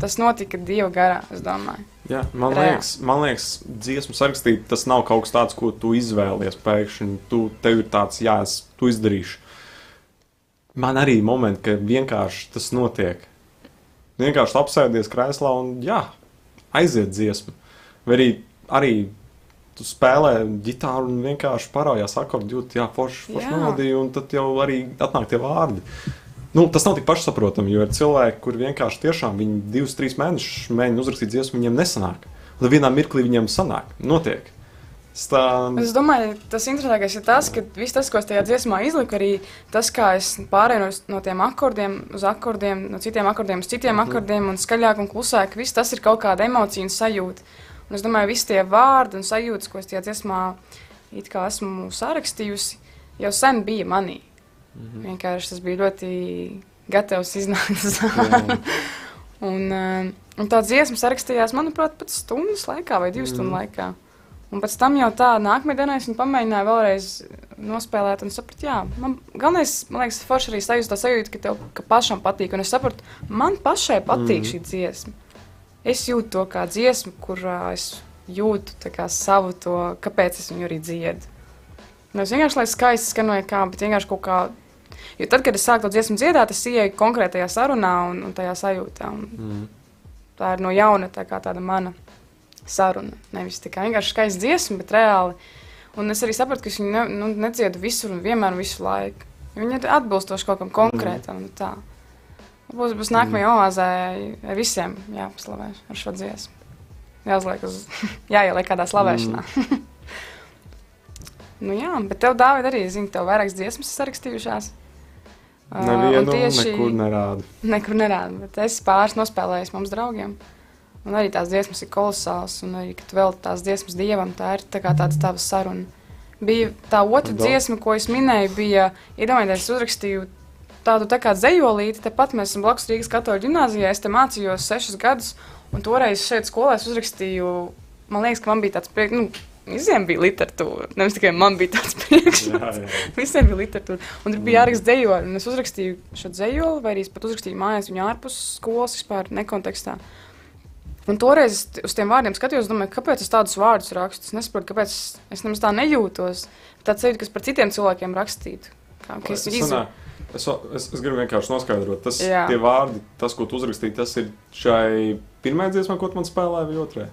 tas notika Dieva garā, es domāju. Jā, man, Reāli. liekas, man liekas, dziesmu sarakstīt, tas nav kaut kas tāds, ko tu izvēlies pēkšņi. Tu, tev ir tāds, jā, es to izdarīšu. Man arī ir momenti, kad vienkārši tas notiek. Vienkārši apsēdies krēslā un jā, aiziet dziesmu. Vai arī, arī tu spēlē ģitāru un vienkārši parādās akordi, jūt, jā, forši, forši melodija, un tad jau arī atnāk tie vārdi. Nu, tas nav tik pašsaprotami, jo ir cilvēki, kur vienkārši tiešām viņi divus, trīs mēnešus mēģina uzrakstīt dziesmu, viņiem nesanāk. Tad vienā mirklī viņiem sanāk, notiek. Tā... Es domāju, tas interesantākais ir tas, ka viss tas, ko es tajā dziesmā izliku, arī tas, kā es pārēju no, no tiem akordiem uz akordiem, no citiem akordiem uz citiem mm -hmm. akordiem, un skaļāk un klusāk, viss tas ir kaut kāda emocija un sajūta. Un es domāju, visi tie vārdi un sajūtas, ko es tajā dziesmā esmu sarakstījusi, jau sen bija manī. -hmm. Vienkārši tas bija ļoti gatavs iznākt. [LAUGHS] un, uh, un tā dziesma sarakstījās, manuprāt, pēc stundas laikā vai divu -hmm. stundu laikā. Un pēc tam jau tā nākamajā dienā es pamēģināju vēlreiz nospēlēt, un sapratu, jā, man galvenais, man liekas, forši arī sajūta sajūta, ka tev ka pašam patīk. Un es sapratu, man pašai patīk mm. šī dziesma. Es jūtu to kā dziesmu, kurā es jūtu kā, savu to, kāpēc es viņu arī dziedu. Nevis vienkārši, lai skaisti skanoja kā, bet vienkārši kaut kā Jo tad, kad es sāku to dziesmu dziedāt, es ieeju konkrētajā sarunā un, un tajā sajūtā. Un mm. Tā ir no jauna tā kā tāda mana saruna. Nevis tikai vienkārši skaista dziesma, bet reāli. Un es arī sapratu, ka viņi ne, nu, nedziedu visur un vienmēr visu laiku. Viņi ir atbilstoši kaut kam konkrētam. Mm. Tā. Būs, būs nākamajā mm. oāzē visiem jāpaslavē ar šo dziesmu. Jāuzliek uz, [LAUGHS] jāieliek kādā slavēšanā. Mm. [LAUGHS] nu jā, bet tev, Dāvid, arī, zinu, tev vairākas dziesmas sarakstījušās. Nevienu, tieši, nekur nerādu. Nekur nerādu, bet es pāris nospēlēju mums draugiem. Un arī tās dziesmas ir kolosāls, un arī, kad vēl tās dziesmas dievam, tā ir tā kā tāda tava saruna. Bija tā otra Do- dziesma, ko es minēju, bija, iedomājieties, es uzrakstīju tādu tā kā dzējolīti, tepat mēs esam blakus Rīgas katoļu ģimnāzijā, es te mācījos sešus gadus, un toreiz šeit skolā es uzrakstīju, man liekas, ka man bija tāds prieks, nu, visiem bija literatūra, nevis tikai man bija tāds [LAUGHS] jā. Visiem bija literatūra. Un tur bija jāraksta dzējoli. Es uzrakstīju šo dzējoli, vai arī pat uzrakstīju mājās viņu ārpus skolas, vispār nekontekstā. Un toreiz uz tiem vārdiem skatījos, domāju, kāpēc es tādus vārdus rakstu. Es nesaprotu, kāpēc es, nemaz tā nejūtos. Tāds ir, kas par citiem cilvēkiem rakstītu. Kā, es. Sanā, Es, es, es gribu vienkārši noskaidrot, tas Jā. tie vārdi, tas, ko tu uzrakstīji, tas ir šai pirmajai dziesmai, ko tu man spēlēji, vai otrajai?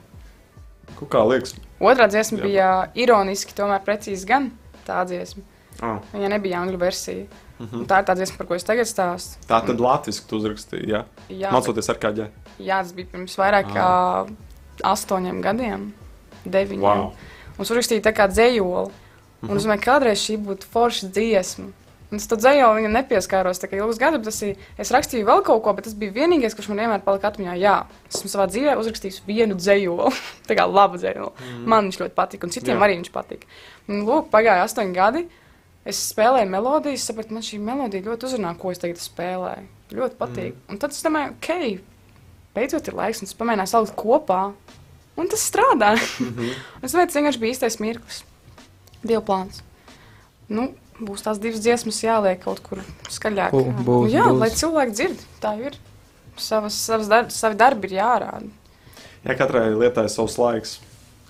Kaut kā liekas, Otrā dziesma Jā. bija ironiski, tomēr precīzi gan tā dziesma. ah, Viņai nebija angļu versija. mhm. Un tā ir tā dziesma, par ko es tagad stāstu. tā tad latviešu tu uzrakstīji, jā. Jā, Mācoties ar kādā. jā, tas bija pirms vairāk kā astoņiem gadiem, deviņiem. Wow. Un es uzrakstīju tā kā dzējoli. Un Mhm. es domāju, kādreiz šī būtu forša dziesma. Un es to dzējoli viņam nepieskāros tā kā ilgus gadus, tas ir, es rakstīju vēl kaut ko, bet tas bija vienīgais, kurš man vienmēr palika atmiņā. Jā, esmu savā dzīvē uzrakstījis vienu dzējoli, [LAUGHS] tā kā labu dzējoli. Mm. Man viņš ļoti patika, un citiem Jā. arī viņš patika. Un, lūk, pagāja astoņi gadi. Es spēlēju melodiju, sapratu, man šī melodija ļoti uzrunā, ko es tagad spēlēju. Ļoti patīk. Mm. Un tad es domāju, ok, beidzot ir laiks, un es pamēģināju salikt kopā. Un tas strādā. Mm -hmm. es domāju, tas vienkārši bija īstais mirklis. Dieva plāns. Nu, būs tās divas dziesmas jāliek kaut kur skaļāk. Bū- būs, nu, jā, būs. lai cilvēki dzird. Tā ir. Savas, savas dar, savi darbi ir jārāda. Jā, katrai lietai ir savs laiks.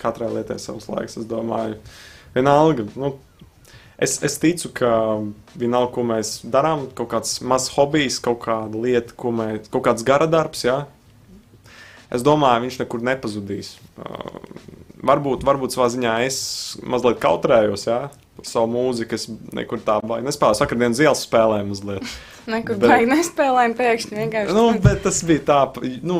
Katrai lietai ir savs laiks. Es domāju, vienalga. Nu, es, es ticu, ka vienalga, ko mēs darām, kaut kāds mazs hobijs, kaut kāda lieta, ko mēs, kaut kāds gara darbs. Jā, es domāju, viņš nekur nepazudīs. Uh, varbūt, varbūt savā ziņā es mazliet kautrējos. Jā. Savu mūziku es nekur tā baigi nespēlēju. Sakar, dienas ielas spēlēju mazliet. [LAUGHS] Nekur Bet- baigi nespēlējam pēkšņi vienkārši. Nu, bet tas bija tā, nu,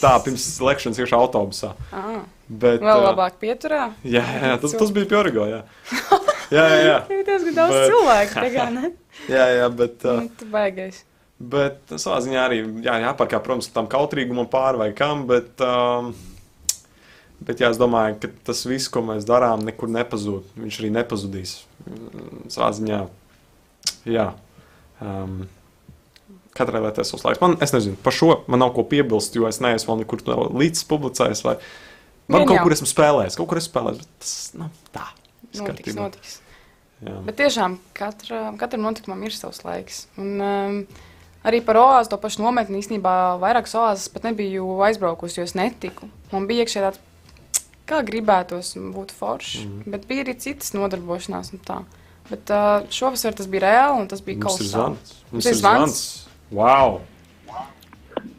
tā pirms lekšanas iekšā autobusā. Ah, Bet, vēl labāk pieturā. Jā, jā tas, tas bija Pjorigo. [LAUGHS] Jā, jā, jā. jā. Ir diezgan daudz Bet- cilvēku. kā, ne? [LAUGHS] jā, jā bet, uh, tu baigais. bet savā ziņā arī jā, jāpārkāp, protams, tam kautrīgumam pāri vai kam. Bet, um, bet jā, es domāju, ka tas viss, ko mēs darām, nekur nepazūd. Viņš arī nepazudīs. Savā ziņā, jā. Um, Katrai lietai ir savs laiks. Man, es nezinu, par šo man nav ko piebilst, jo es neesmu vēl nekur līdz publicējis. Vai... Man Vien kaut jau. kur esmu spēlējis, kaut kur esmu spēlējis, bet tas nav tā. viss Notiks, notiks. Jā. Bet tiešām katra, katram notikumam ir savs laiks. Un, um, arī par oāzi to pašu nometni īstenībā vairākas oāzes pat nebiju aizbraukusi, jo es netiku. Man bija iekšā tāds, kā gribētos, un būtu forši. Mm. Bet bija arī citas nodarbošanās. un tā. Bet uh, šovasar tas bija reāli un tas bija kaut ir kas zvans. Mums ir zvans. Wow!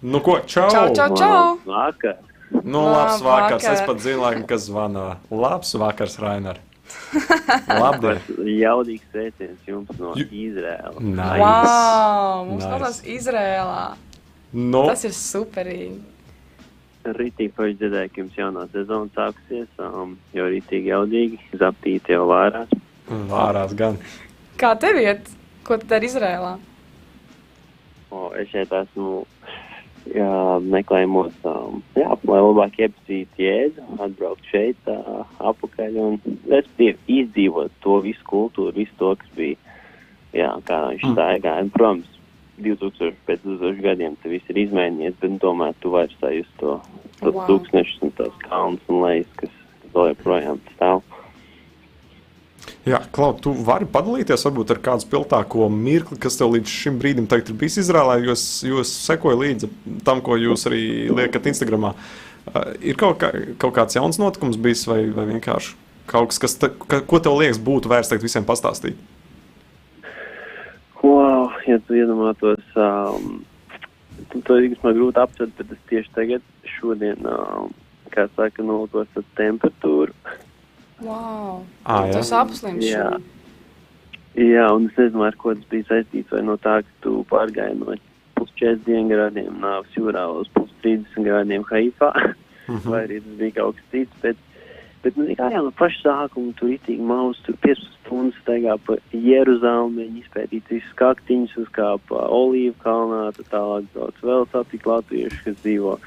Nu, ko? Čau! Čau, čau, čau! Vakar. Nu, labs Labvakar. vakars. Es pat zinu, laikam, kas zvana. Labs vakars, Rainer. [LAUGHS] Labdien! Jaudīgs sveiciens jums no Ju- Izraēlas. Nice. Wow! Mums Nice. klausās Izrēlā. Nu, Tas ir superīgi. Rītīgi paši dzirdēju, ka jums jaunā sezona sāksies, um, jo rītīgi jaudīgi, zaptīti jau vārās. vārās gan. Kā tev iet? Ko tu dari Izrēlā? O, es šeit esmu jā, meklējumos, um, jā, lai labāk iepazītu jēzu, atbraukt šeit, uh, apakaļ un respektīvi izdzīvot to visu kultūru, visu to, kas bija, jā, kā viņš Mm. staigāja. Un, Protams, 2000 pēc 2000 gadiem tas viss ir izmainījies, bet tomēr tu vairs sajust to, Wow. tūkstnešus un tos kalnus un lejas, kas vēl joprojām stāv. Jā, Klau, tu vari padalīties varbūt ar kādu spilgtāko mirkli, kas tev līdz šim brīdim teikt, ir bijis Izrēlā, jo es, jo es sekoju līdzi tam, ko jūs arī liekat Instagramā. Uh, ir kaut, kā, kaut kāds jauns notikums bijis, vai, vai vienkārši kaut kas, kas te, ka, ko tev liekas, būtu vērts teikt visiem pastāstīt? Wow, ja tu iedomātos, um, to ir man grūti aptvert, bet es tieši tagad, šodien, um, kā saka, nolūkos ar temperatūru. Wow! Ā, jā. Tas apslims. Jā. Jā, un es nezinu, ar ko tas bija saistīts, vai no tā, ka tu pārgāji no plus 40 grādiem nāves jūrā uz plus 30 grādiem Haifā, Mhm. vai arī tas bija kaut kas cits, bet, bet nu, kā jau no paša sākuma tur itīgi maus, tur 15 stundas staigā pa Jeruzalmi, viņi izpētīt visus kaktiņus, uzkāpa Olīvu kalnā, tad tālāk daudz vēl satika latviešu, kas dzīvo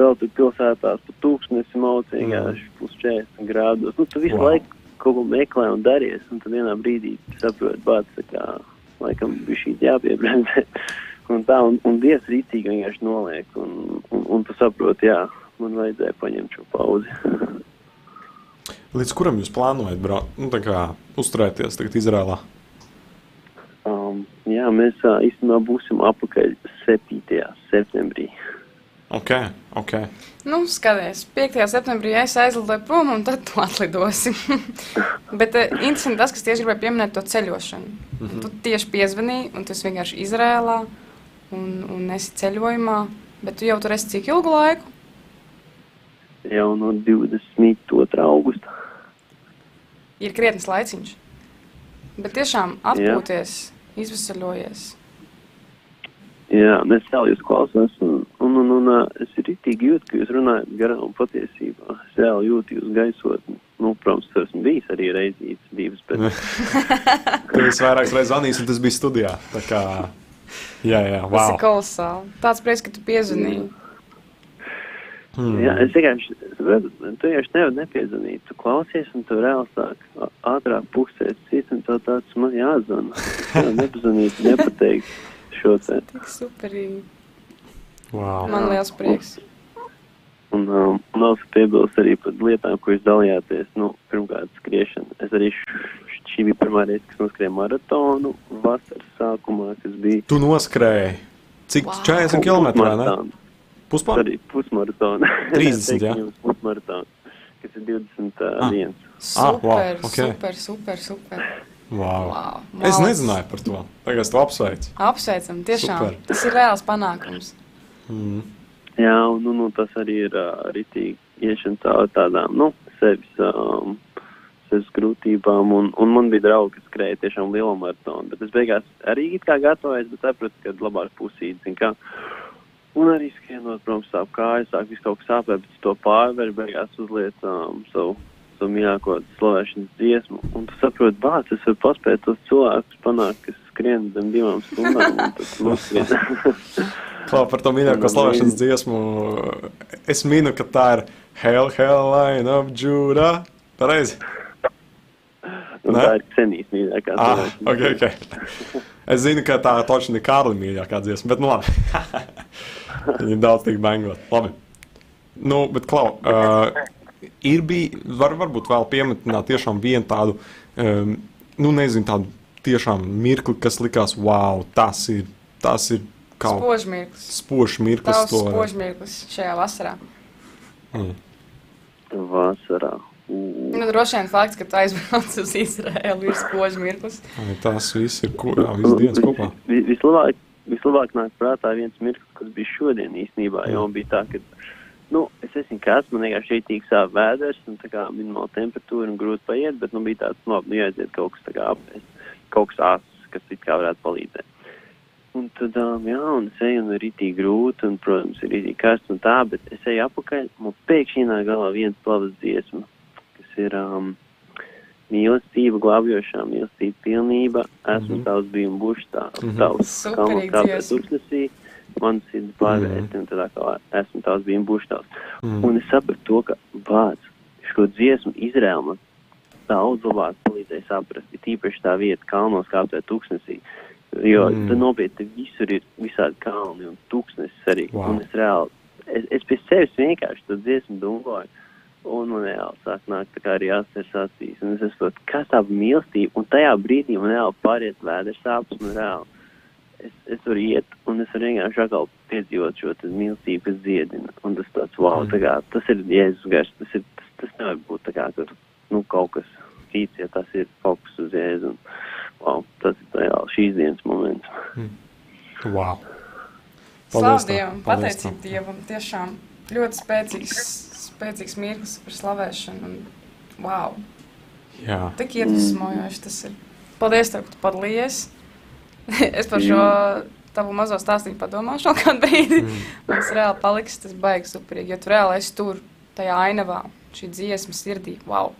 vēl tur pilsētās pa tūkstnesi maucīgās, mm. plus 40 grādos. Nu, tu visu Wow. laiku kaut ko meklē un daries, un tad vienā brīdī saproti, bāc, kā, laikam, bija šī jāpiebremzē. [LAUGHS] Un tā, un, un dievs rītīgi vienkārši noliek, un, un, un tu saproti, jā, man vajadzēja paņemt šo pauzi. [LAUGHS] Līdz kuram jūs plānojat braukt? Nu, tā kā uzturēties tagad Izrēlā. Um, jā, mēs uh, īstenībā būsim apakaļ 7. septembrī. Ok, ok. Nu, skaties, 5. septembrī es aizlidoju prom, un tad tu atlidosi. [LAUGHS] Bet uh, interesanti tas, kas tieši gribēja pieminēt to ceļošanu. Mm -hmm. Tu tieši piezvanīji, un tu esi vienkārši Izrēlā, un, un esi ceļojumā. Bet tu jau tur esi cik ilgu laiku? Jau no 22. augusta. Ir krietnes laiciņš. Bet tiešām atpūties, izvesaļojies. Jā, es jau jūs klausos, un, un, un, un uh, es rītīgi jūtu, ka jūs runājat garām patiesībā. Es jau jūtu jūs gaisotni. Nu, protams, tas esmu bijis arī reizīts divas, bet Tur es vairākas reizes zvanīju, un tas bija studijā. Tā kā, jā, jā, Tas wow. ir kolosāli. Tāds prieks, ka tu piezvanīji. Hmm. Jā, es vienkārši, tu vienkārši nevari nepiezvanīt. Tu klausies, un tu reāli sāk ātrāk pūksties cits, un tev tāds man. Es nevaru nepazvanīt, nepateikt šo te. Tik superīgi. wow. Man liels prieks. Un, um, un vēl piebilst arī par lietām, ko jūs dalījāties. Nu, pirmkārt, skriešana. Es arī šī bija pirmā reize, kas noskrēja maratonu vasaras sākumā, kas bija. Tu noskrēji. Cik Wow. 40 km? vai ne? Pusmaratonu. Puspār? Arī pusmaratonu. 30, jā? Pusmaratonu, kas ir 21. Ah. Ah. dienas. Ah, wow, Super, ok. super, super, super. Wow. Wow, Es malac. nezināju par to. Tagad es to apsveicu. Apsveicam, tiešām. Super. Tas ir reāls panākums. Mm. Jā, un nu, nu, tas arī ir uh, rītīgi iešana cauri tādām, nu, sevis, um, sevis grūtībām. Un, un man bija draugi, kas skrēja tiešām lielu maratonu. Bet es beigās arī it kā gatavojos, bet sapratu, ka labāk pusīti, zin kā. Un arī skrienot, protams, sāp kājas, sāk visu kaut kas sāpēt, bet to pārveri, beigās uzliec um, savu, savu mīļāko slavēšanas dziesmu. Un tu saproti, bāc, es varu paspēt tos cilvēkus panākt, kas skrien zem divām stundām. [LAUGHS] [LAUGHS] Klā par to mīļāko slavēšanas dziesmu. Es minu, ka tā ir Hell, Hell, Line of Judah. Pareizi. Un Ne? tā ir cenīs mīļākā. Ah, slavēšanas ok, ok. Es zinu, ka tā točni ir Kārli mīļākā dziesma, bet nu labi. [LAUGHS] Viņa [LAUGHS] ir daudz tik bengot. Labi. Nu, bet klau, uh, ir bija, var, varbūt vēl pieminēt tiešām vienu tādu, um, nu nezinu, tādu tiešām mirkli, kas likās, wow, tas ir, tas ir kaut Spožmirklis. spožs mirklis. Tavs to- spožmirklis šajā vasarā. Mm. Vasarā. U, Nu, droši vien fakts, ka tu aizbrauc uz Izraēlu, ir spožmirklis. Tas viss ir ko, jā, viss dienas kopā. Vi- Vislabāk, vislabāk nāk prātā viens mirklis, kas bija šodien īstenībā, jo bija tā, ka, nu, es esmu kāds, man vienkārši šeit sāp vēders, un tā kā minimāla temperatūra un grūti paiet, bet, nu, bija tāds, nu, labi, nu, jāaiziet kaut kas tā kā apēst, kaut kas āsts, kas it kā varētu palīdzēt. Un tad, um, jā, un es eju, un ir rītīgi grūti, un, protams, ir rītīgi karsts un tā, bet es eju apakaļ, man pēkšņi nāk galvā viens plavas dziesma, kas ir, um, mīlestība, glābjošā mīlestība, pilnība. Esmu mm. -hmm. tavs bijis un būšu tā, Mhm. tavs Superīga kalns kāpēc tūkstnesī. Man sirds pārvērst, un tādā kā esmu tavs bijis un būšu tavs. Mm. Un es sapratu to, ka vārds šo dziesmu Izraēla man daudz labāk palīdzēja saprast, ir tīpaši tā vieta kalnos kāpēc tūkstnesī. Jo Mm. mm. tad nopietni visur ir visādi kalni un tūkstnesis arī. Wow. Un es reāli, es, es pie sevis vienkārši to dziesmu dungoju. Un man reāli sāk nākt tā kā arī asins acīs. Un es saprotu, kas tā mīlestība. Un tajā brīdī man reāli pāriet vēders sāpes. Man reāli, es, es varu iet un es varu vienkārši atkal piedzīvot šo mīlestību, kas dziedina. Un tas tāds, wow, Mm. tā kā, tas ir Jēzus gars. Tas, ir, tas, tas nevar būt tā kā, tur, nu, kaut kas cits, ja tas ir kaut kas uz Jēzu. Un, wow, tas ir reāli šīs dienas moments. Wow. Slavu Dievam, paldies pateicību. Dievam. Tiešām ļoti spēcīgs, spēcīgs mirklis par slavēšanu. Un, wow, Jā. tik iedvesmojoši tas ir. Paldies, tev, ka tu padalījies. [LAUGHS] es par šo tavu mazo stāstu padomāšu vēl kādu brīdi. Mm. [LAUGHS] Tas reāli paliks, tas baigs superīgi, jo tu reāli esi tur, tajā ainavā, šī dziesma sirdī. Wow!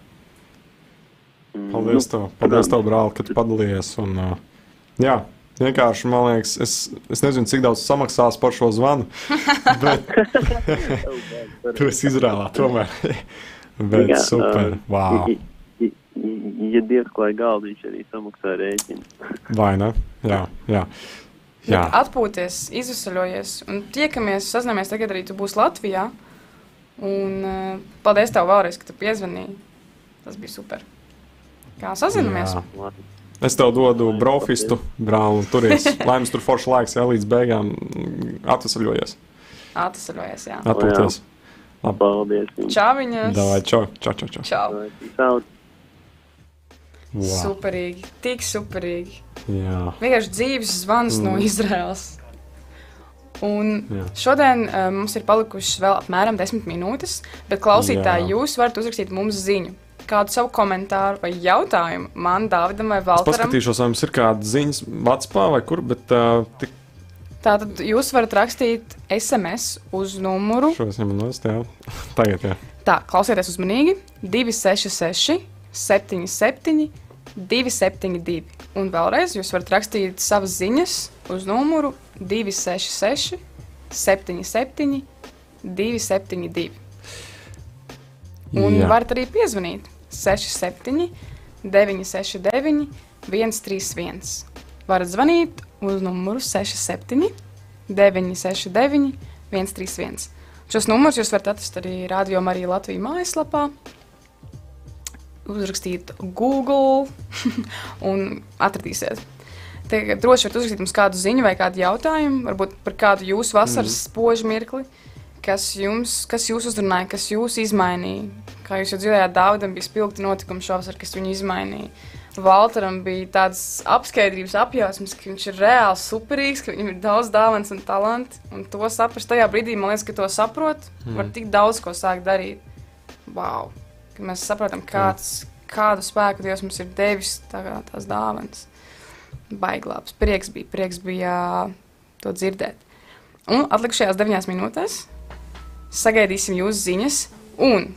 Mm, Paldies, tev, paldies tev, brāl, ka tu padalījies. Un, uh, jā, Vienkārši, man liekas, es, es nezinu, cik daudz samaksās par šo zvanu, [LAUGHS] bet [LAUGHS] tu esi Izrēlā tomēr. [LAUGHS] bet Jā, super, wow. i- i- Ja Dievs klāja galdu, viņš arī samaksā rēķinu. Vai ne? Jā, jā. jā. Bet Atpūties, izvesaļojies un tiekamies, sazināmies tagad arī tu būsi Latvijā. Un uh, paldies tev vēlreiz, ka tu piezvanīji. Tas bija super. Kā sazināmies? Jā. Es tev dodu brofistu, brāl, turies. [LAUGHS] Lai mums tur forši laiks, jā, līdz beigām atvesaļojies. Atvesaļojies, jā. Atpūties. Paldies. Čau viņas! Davai, čau, čau, čau, čau. Čau! Čau. Wow. Superīgi, tik superīgi. Jā, Vienkārši dzīves zvans mm. no. Izraels. Un Jā. šodien uh, mums ir palikušas vēl apmēram 10 minūtes, bet klausītāji, Jā. jūs varat uzrakstīt mums ziņu, kādu savu komentāru vai jautājumu man, Dāvidam vai es Valteram. paskatīšos, vai mums ir kāda ziņas Vatspā vai kur, bet uh, tik Tātad jūs varat rakstīt SMS uz numuru. šo es ņemu nost, jā. [LAUGHS] Tagad, jā. Tā, klausieties uzmanīgi. 266, 77, 272. Un vēlreiz jūs varat rakstīt savas ziņas uz numuru 266, 77, 272. Un Jā. varat arī piezvanīt 67, 969, 131. Varat zvanīt uz numuru 67, 969, 131. Šos numurus jūs varat atrast arī Radio Marija Latvijas mājaslapā. Uzrakstīt Google [LAUGHS] un atradīsiet. Tagad droši varat uzrakstīt mums kādu ziņu vai kādu jautājumu, varbūt par kādu jūsu vasaras mm. spožu mirkli, kas jums, kas jūs uzrunāja, kas jūs izmainīja. Kā jūs jau dzirdējāt, Dāvidam bija spilgti notikumi šovasar, kas viņu izmainīja. Valteram bija tāds apskaidrības apjausmas, ka viņš ir reāli superīgs, ka viņam ir daudz dāvāns un talanti. Un to saprast tajā brīdī, man liekas, ka to saprot, mm. var tik daudz ko sākt darīt. Wow! Ka mēs saprotam, kāds, kādu spēku Dievs mums ir devis, tā kā tās dāvanas. Baiglāps. Prieks bija, prieks bija to dzirdēt. Un atlikušajās deviņās minūtēs sagaidīsim jūsu ziņas. Un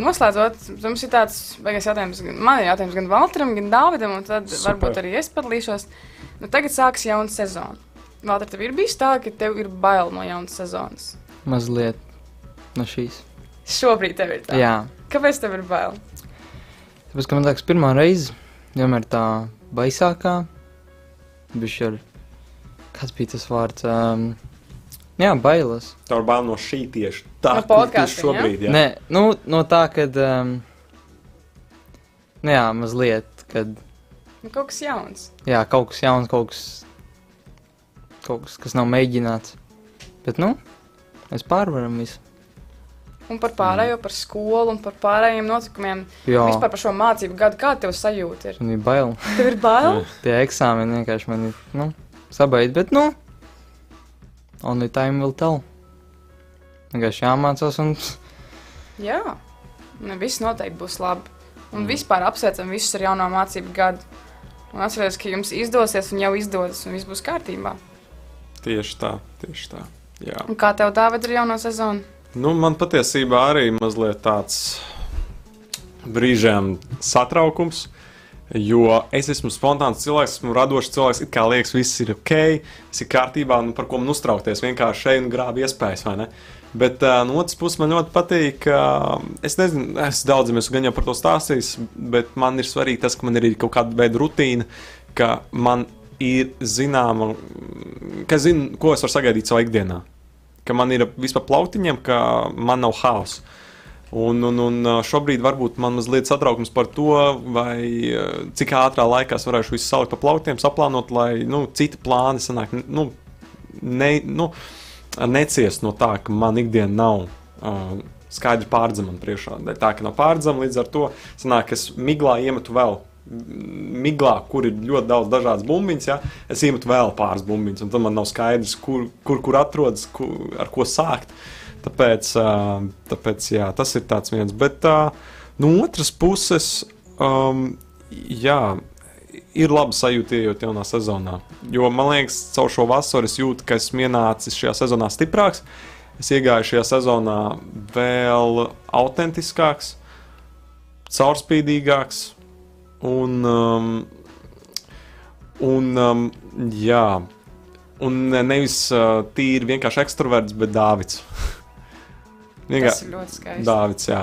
noslēdzot, mums ir tāds beigas jautājums, gan man ir jautājums gan Valteram, gan Dāvidam, un tad Super. Varbūt arī es padalīšos. Nu, tagad sāksies jauna sezona. Valter, tev ir bijis tā, ka tev ir bail no jaunas sezonas. Mazliet no šīs. Šobrīd tev ir tā. Jā, Kāpēc tev ir bail? tāpēc, ka man liekas, pirmā reize vienmēr tā baisākā. Bišķi ar, kāds bija tas vārds? Um, jā, bailes. Tev ir bail no šī tieši tā, No kur podkasting, esi šobrīd, jā. Nē, nu, no tā, kad. Um, nu jā, mazliet, kad. Nu, kaut kas jauns. Jā, kaut kas jauns, kaut kas. Kaut kas, kas nav mēģināts. Bet, nu, mēs pārvaram visu. Un par pārējo, par skolu un par pārējiem notikumiem. Jā, Vispār par šo mācību gadu, kāda tev sajūta ir? man ir bail. Tev ir bail? [LAUGHS] Tie eksāmeni vienkārši man ir, nu, sabaidīti, bet, nu, only time will tell. Vienkārši jāmācās un Jā, ne, viss noteikti būs labi. Un Mm. vispār apsveicam visus ar jauno mācību gadu. Un atcerieties, ka jums izdosies un jau izdodas, un viss būs kārtībā. Tieši tā, tieši tā. Jā. Un kā tev Dāvid ir jauno sezonu? Nu, man patiesībā arī mazliet tāds brīžiem satraukums. Jo es esmu spontāns cilvēks, esmu radošs cilvēks. It kā liekas, viss ir ok, viss ir kārtībā, nu par ko man uztraukties. Vienkārši šeit un grābi iespējas, vai ne? Bet uh, no otras puses man ļoti patīk, ka es nezinu, es daudziem esmu gan jau par to stāstījis, bet man ir svarīgi tas, ka man ir kaut kāda veida rutīna, ka man ir zināma, ka zinu, ko es varu sagaidīt savā ikdienā. Ka man ir vispār plautiņiem, ka man nav haosa. Un, un, un šobrīd varbūt man mazliet satraukums par to, vai cik ātrā laikā es varēšu visu salikt pa plauktiem, saplānot, lai nu, citi plāni sanāk, nu, ne, nu, neciest no tā, ka man ikdiena nav uh, skaidri pārdzama priekšā. Tā ka nav pārdzama, līdz ar to sanāk, es miglā iemetu vēl. Miglā, kur ir ļoti daudz dažādas bumbiņas, ja, es iemetu vēl pāris bumbiņas, un tad man nav skaidrs, kur, kur, kur atrodas, kur, ar ko sākt. Uh, tāpēc jā, tas ir tāds viens. Bet uh, no otras puses, um, jā, ir labi sajūta, ejot jaunā sezonā. Jo man liekas, caur šo vasaru es jūtu, ka esmu ienācis šajā sezonā stiprāks. Es iegāju šajā sezonā vēl autentiskāks, caurspīdīgāks. Un, um, Un, um, jā, un nevis uh, tīri vienkārši ekstraverts, bet Dāvids. Tas ir ļoti skaisti. Dāvids, jā,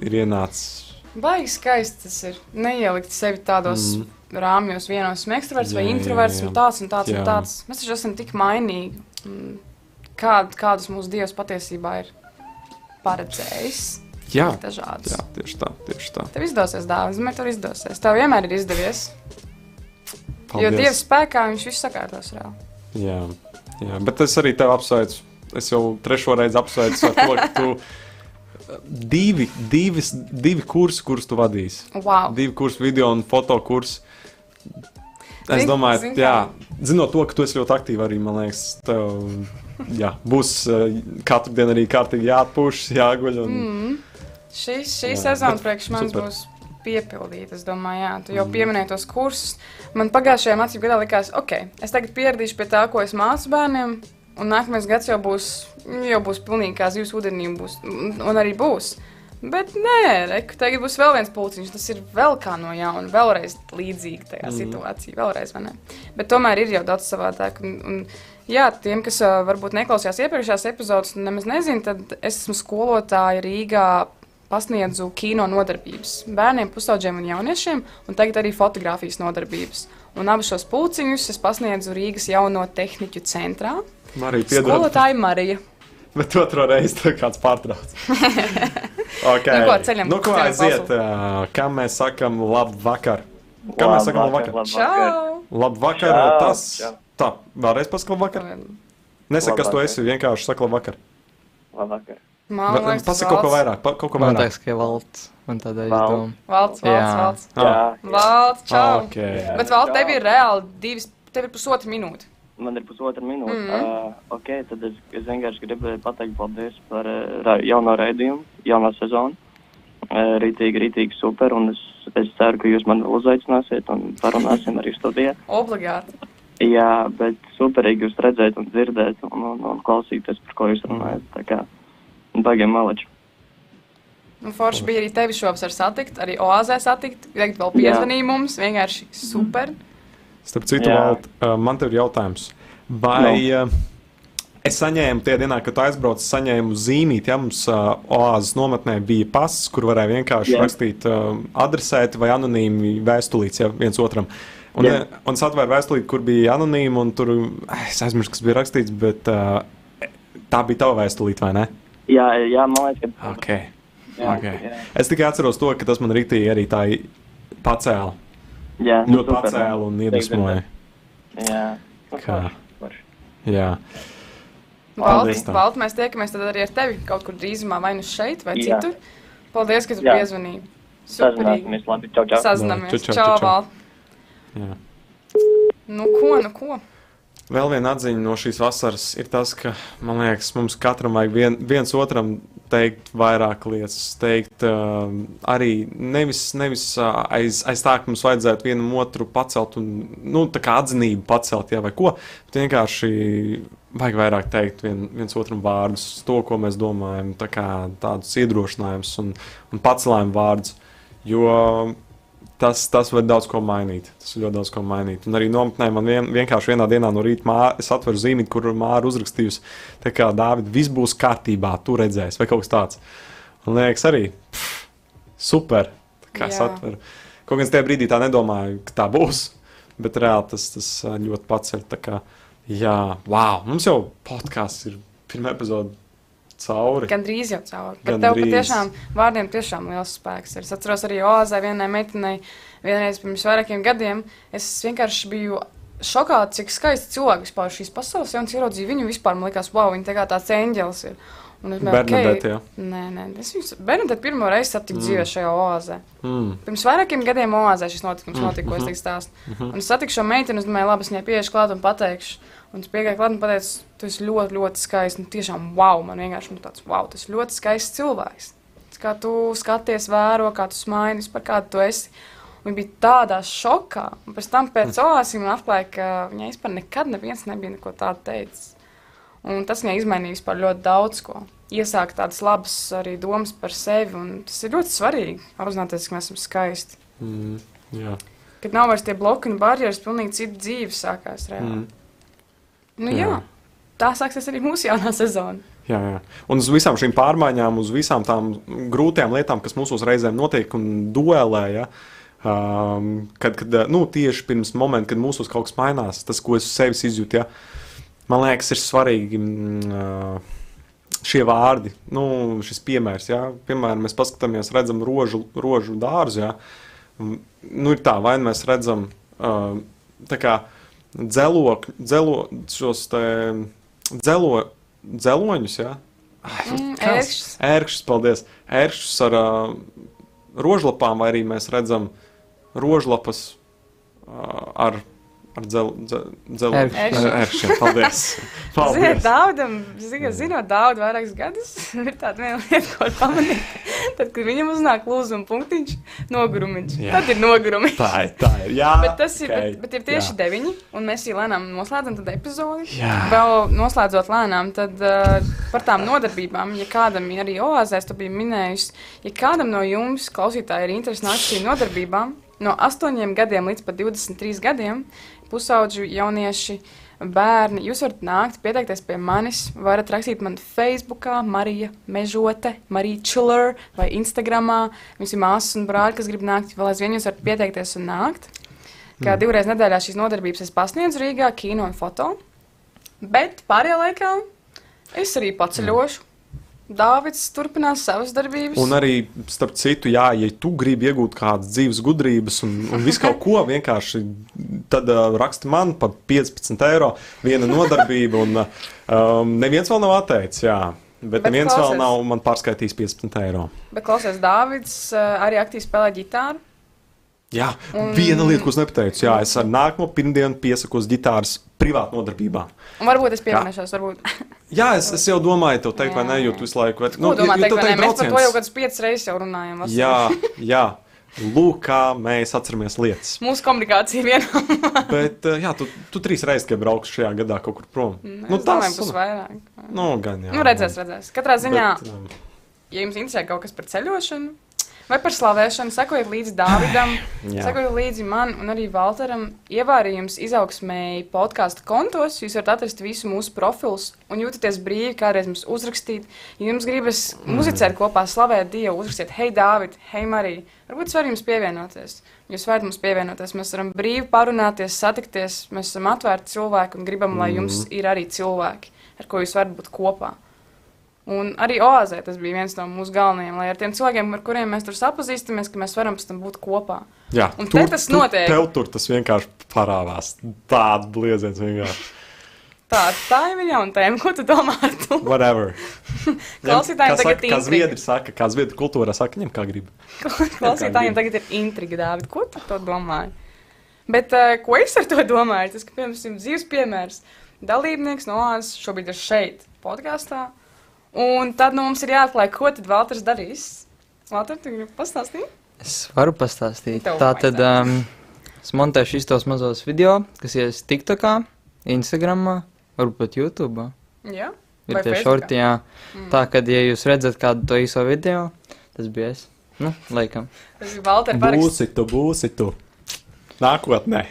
ir ienācis. Baigi skaisti tas ir. Neielikt sevi tādos Mm. rāmjos, vienos esmu ekstraverts vai Jā, jā, introverts, jā. un tāds un tāds Jā. un tāds. Mēs taču esam tik mainīgi. Mm. Kād, kādus mūsu dievs patiesībā ir paredzējis? Jā, Dažādas. jā, tieši tā, tieši tā. Tev izdosies dāvāts, bet tev izdosies. Tev vienmēr ir izdevies. Paldies. Jo. Dievs spēkā viņš visu sakārtos reāli. Jā, jā, bet es arī tevi apsveicu. Es jau trešo reizi apsveicu ar to, ka tu divi, divis, divi kursi, kurus tu vadīsi. Wow. Divi kursi, video un foto kursi. Es Zin- domāju, zin jā, zinot to, ka tu esi ļoti aktīvi arī, man liekas, tev jā, būs uh, katru dienu arī kārtīgi jāatpūšas, jāguļ. Un, Mm. Šī, šī sezona priekš manis super. būs piepildīta. Es domāju, jā, tu jau mm. pieminēji tos kursus. Man pagājušajā mācību gadā likās, ok, es tagad pieradīšu pie tā, ko es mācu bērniem. Un nākamais gads jau būs, jau būs pilnīgi kā zivs ūdenī, būs, un arī būs. Bet nē, reku, tagad būs vēl viens pulciņš. Tas ir vēl kā no jauna, vēlreiz līdzīga tajā mm. situācijā, vēlreiz? Bet tomēr ir jau daudz savādāk. Un, un, jā, tiem, kas uh, varbūt neklausījās iepriekšējās epizodes, nemaz nezina, tad es esmu skolotāja Rīgā. Pasniedzu kino nodarbības bērniem, pusaudžiem un jauniešiem, un tagad arī fotografijas nodarbības. Un abus šos pulciņus es pasniedzu Rīgas jauno tehniķu centrā. Marija, piedod, Skolotāja Marija. [LAUGHS] bet otro reizi tur kāds pārtrauc. [LAUGHS] okay. Nu ko, ceļam, Nu, ko aiziet? Uh, kā mēs sakam, labu vakar? Kā mēs sakam, labu vakar? Čau! Labu vakar, Čau, tas. čau. Tā, vēlreiz pasaka, labu vakar. Nesaka, kas tu esi, vienkārši saka, labu vakar. Labvakar. Man Bet, liekas, Pasaka kaut ko vairāk, pa, kaut ko Man vairāk. liekas, ka valsts un tādā izdevuma. Jā. valds. Ah. Jā, Valds, čau! Okay. Bet valds tev ir reāli divas, tev ir pusotra minūte. Man ir pusotra minūte. Mm uh, ok, tad es, es vienkārši gribēju pateikt paldies par uh, jauno raidījumu, jauno sezonu. Uh, rītīgi, rītīgi super, un es, es ceru, ka jūs mani uzaicināsiet un parunāsim arī studijā. Obligāti. Jā, bet superīgi jūs redzēt un dzirdēt un, un, un klausīties, par ko jūs runājat. Tā kā baigiem maleči. Un Nu, forši bija arī tevi šovasar satikt, arī oāzē satikt. Tagad vēl piezvanīja mums, vienkārši super. Starp citu. Valt, man te ir jautājums. Vai uh, es saņēmu tajā dienā, kad tu aizbrauci, saņēmu zīmīt, ja mums uh, oāzes nometnē bija pasis, kur varēja vienkārši Jā. rakstīt uh, adresēti vai anonīmi vēstulītes ja, viens otram. Un, Jā. un es atvēru vēstulīti, kur bija anonīmi, un tur es aizmirsu, kas bija rakstīts, bet uh, tā bija tava vēstulīte, vai ne? Jā, jā, man liekas, ka Okay. jā, Okay. jā, Es tikai atceros to, ka tas man rītīgi arī tā pacēla. Jā, nu, Ļoti pacēla un iedvesmoja. Jā, Kā? Jā. Paldies. Valds, mēs tiekamies tad arī ar tevi kaut kur drīzumā, vai nu šeit, vai Jā. citur. Paldies, ka tu piezvanīji. Superīgi. Sazināsimies, labi, čau, čau. Sazināmies. Čau, čau, Čau, čau, čau. Nu ko, nu ko? Vēl viena atziņa no šīs vasaras ir tas, ka, man liekas, mums katram vajag vien, viens otram teikt vairāk lietas, teikt uh, arī nevis, nevis uh, aiz, aiz tā, ka mums vajadzētu vienam otru pacelt un, nu, tā kā atzinību pacelt, jā, vai ko, bet vienkārši vajag vairāk teikt vien, viens otram vārdus, to, ko mēs domājam, tā kā tādus iedrošinājumus un, un pacēlājumu vārdus, jo tas, tas var daudz ko mainīt. Tas var ļoti daudz ko mainīt. Un arī nometnē man vien, vienkārši vienā dienā no rīta mā, es atveru zīmīti, kur māra uzrakstījusi, tā kā Dāvid, viss būs kārtībā, tu redzēsi, vai kaut kas tāds. Man liekas, arī pff, super. Kā es atveru. Kaut gan es tajā brīdī tā nedomāju, ka tā būs, bet reāli tas, tas ā, ļoti paceļ. Kā, jā, wow, mums jau podkāsts ir pirmā epizode cauri. Gan drīz jau cauri. Bet Gan tev drīz. patiešām vārdiem tiešām liels spēks. ir. Es atceros arī Oāzē vienai meitenei, vienreiz pirms vairākiem gadiem. Es vienkārši biju šokā, cik skaisti cilvēki vispār šīs pasaules, un es ieraudzīju viņu vispār, man liekas, wow, viņa tā kā tāds eņģelis ir. Un es domāju, Bernadette, jā. Nē, nē, es viņu Bernadette pirmo reizi satiku mm. dzīvē šajā oāzē. Mm. Pirms vairākiem gadiem oāzē šis notikums Mm, notika, ko es mhm. tik stāstu. Un es satiku šo meiteni, un es domāju, labi, es viņai pieešu klāt un pateikšu. Un es piegāju klāt un pateicu, tu esi ļoti, ļoti skaists. Nu, tiešām, wow, man vienkārši nu, tāds, wow, tas ir ļoti skaists cilvēks. Kā tu skaties, vēro, kā tu smaini, par kādu tu esi. Viņa bija tādā šokā. Un pēc tam pēc oāsiem man atklāja, ka viņai vispār nekad neviens nebija neko tādu teicis. Un tas viņai izmainīja vispār ļoti daudz ko. Iesākt tādas labas arī domas par sevi. un Tas ir ļoti svarīgi apzināties, ka mēs esam skaisti. Mm. Jā. kad nav vairs tie bloki un barjeras, pilnīgi cita dzīve sākās reāli. Mm. Nu, jā. Jā. Tā sāksies arī mūsu jaunā sezona. Jā, jā. Un uz visām šīm pārmaiņām, uz visām tām grūtajām lietām, kas mūsu reizēm notiek un duelē, ja, um, kad, kad nu, tieši pirms momenta, kad mūsu kaut kas mainās, tas, ko es uz sevis izjūtu, ja, man liekas, ir svarīgi mm, uh, šie vārdi, nu, šis piemērs. Ja. Piemēram, mēs paskatāmies, redzam rožu, rožu dārzu. Ja. Nu, ir tā, vai nu mēs redzam uh, tā kā dzelo, dzelo, šos te dzelo, dzeloņus, ja? Mm, Kas? ērkšķis. Ērkšķis, paldies. Ērkšķis ar uh, rožlapām, vai arī mēs redzam rožlapas uh, ar, ar dzelu, dze, dzelu, Ērkšķiem. ar ērkšķiem. [LAUGHS] Paldies. Ziniet, paldies. Daudam, ziniet, zinot daudz vairākus gadus, [LAUGHS] ir tāda viena lieta, ko var pamanīt. [LAUGHS] Tad, kad viņam uznāk lūzuma punktiņš, nogurumiņš, Jā. tad ir nogurumi. Tā ir, tā ir. Jā, Bet tas ir, ok, bet, bet ir tieši jā. deviņi, un mēs jau lēnām noslēdzam tad epizodi. Jā. Vēl noslēdzot lēnām, tad uh, par tām nodarbībām, ja kādam ir arī oāzēs, tu biji minējusi, ja kādam no jums, klausītāji, ir interesi nākt šīm nodarbībām, no 8 gadiem līdz pat 23 gadiem, pusauģu jaunieši, bērni, jūs varat nākt, pieteikties pie manis, varat rakstīt man Facebook, Marija Mežote, Marija Chiller vai Instagramā. Jums ir māsas un brāļi, kas grib nākt, vēl aizvien jūs varat pieteikties un nākt. Kā divreiz nedēļā šīs nodarbības es pasniedzu Rīgā, kino un foto. Bet pārējā laikā es arī paceļošu. Dāvids turpinās savas darbības. Un arī, starp citu, jā, ja tu gribi iegūt kādas dzīves gudrības un, un visu kaut ko, [LAUGHS] vienkārši tad uh, raksti man par 15 eiro viena nodarbība. Un, uh, um, neviens vēl nav atteicis, jā. Bet, Bet neviens klausies. vēl nav man pārskaitījis 15 eiro. Bet klausies, Dāvids uh, arī aktīvi spēlē ģitāru. Jā, Un- un... viena lieta, ko es nepateicu, jā, es ar nākamo pirmdienu piesakos ģitāras privātu nodarbībā. Un varbūt es pieminēšos, varbūt. [LAUGHS] Jā, es, es jau domāju, tev teikt, vai ne, jo tu visu laiku vari. Nu, domā, teikt, teikt Mēs par to jau kādus piecas reizes jau runājam. vasarā. Jā, jā. Lūk, kā mēs atceramies lietas. Mūsu komunikācija vienā. Bet, uh, jā, tu, tu trīs reizes tikai brauks šajā gadā kaut kur prom. Nu, es domāju, būs vairāk. Nu, gan jā. Nu, redzēs, redzēs. Katrā ziņā, Bet, um, ja jums interesē kaut kas par ceļošanu vai par slavēšanu, sekojiet līdzi Dāvidam, sekojiet līdzi man un arī Valteram. Ievārījums izaugsmēji podkāstu kontos. Jūs varat atrast visu mūsu profilus un jūtaties brīvi kādreiz mums uzrakstīt. Ja jums gribas muzicēt kopā, slavēt Dievu, uzrakstiet, hei, Dāvid, hei, Marija. Varbūt es varu jums pievienoties. Jūs varat mums pievienoties. Mēs varam brīvi parunāties, satikties. Mēs esam atvērti cilvēki un gribam, lai jums ir arī cilvēki, ar ko jūs varat būt kopā. Un arī Oāzē tas bija viens no mūsu galvenajiem, lai ar tiem cilvēkiem, ar kuriem mēs tur sapazīstamies, ka mēs varam pēc tam būt kopā. jā, Un te tas notiek. Tev tur tas vienkārši parādās. Tāds blieziens vienkārši. Tā, tā ir jauna tēma. Ko tu domā ar to? Whatever. [LAUGHS] Klausītājiem Kā tagad saka, kā intriga. zviedri saka, kā zviedri kultūrā saka, ņem kā grib. [LAUGHS] Klausītājiem tagad ir intriga, Dāvid. Ko tu to domāji? Bet uh, ko es ar to domāju? Tas, ka, piemēram, dzīves piemērs. Dalībnieks no Oāzes šobrīd ir šeit, podkāstā. Un tad nu, mums ir jāatklāj, ko tad Valters darīs. Valter, tu gribi pastāstīt? Es varu pastāstīt. Tev Tā tad um, es montēšu šos mazos video, kas ies TikTokā, Instagramā, varbūt pat YouTube. Jā. Ir Vai tie šorti, jā. Mm. Tā, kad, ja jūs redzat kādu to īso video, tas bija es. Nu, laikam. Tas ir Valter paraksts. Būsi tu, būsi tu. Nākotnē.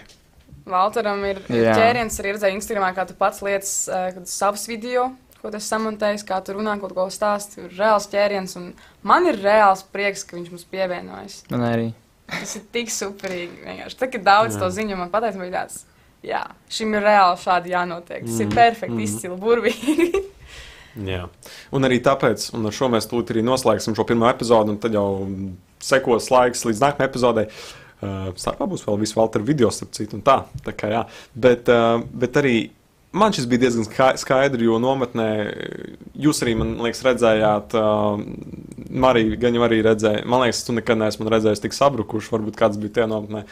Valteram ir Jā. ķēriens arī redzēja Instagramā, kā tu pats lietas uh, savus video, ko tas samontējis, kā tu runā kaut ko stāst. Ir reāls ķēriens, un man ir reāls prieks, ka viņš mums pievienojas. Man arī. Tas ir tik superīgi. Vienkārši. Tad, kad daudz Jā. to ziņu man pateica, man bija tāds, jā, šim ir reāli šādi jānotiek. Tas mm. ir perfekti, mm. izcili, burvīgi. [LAUGHS] Jā. Un arī tāpēc, un ar šo mēs tūlīt arī noslēgsim šo pirmo epizodi, un tad jau sekos laiks līdz nākamajai epizodei. Uh, Starpā būs vēl visu Valteru video, starp citu, un tā. tā kā, jā. bet, uh, bet arī man šis bija diezgan ska- skaidri, jo nometnē jūs arī, man liekas, redzējāt, uh, Marija gan jau arī redzēja. Man liekas, tu nekad neesmu redzējis tik sabrukuši, varbūt kāds bija tie nometnē.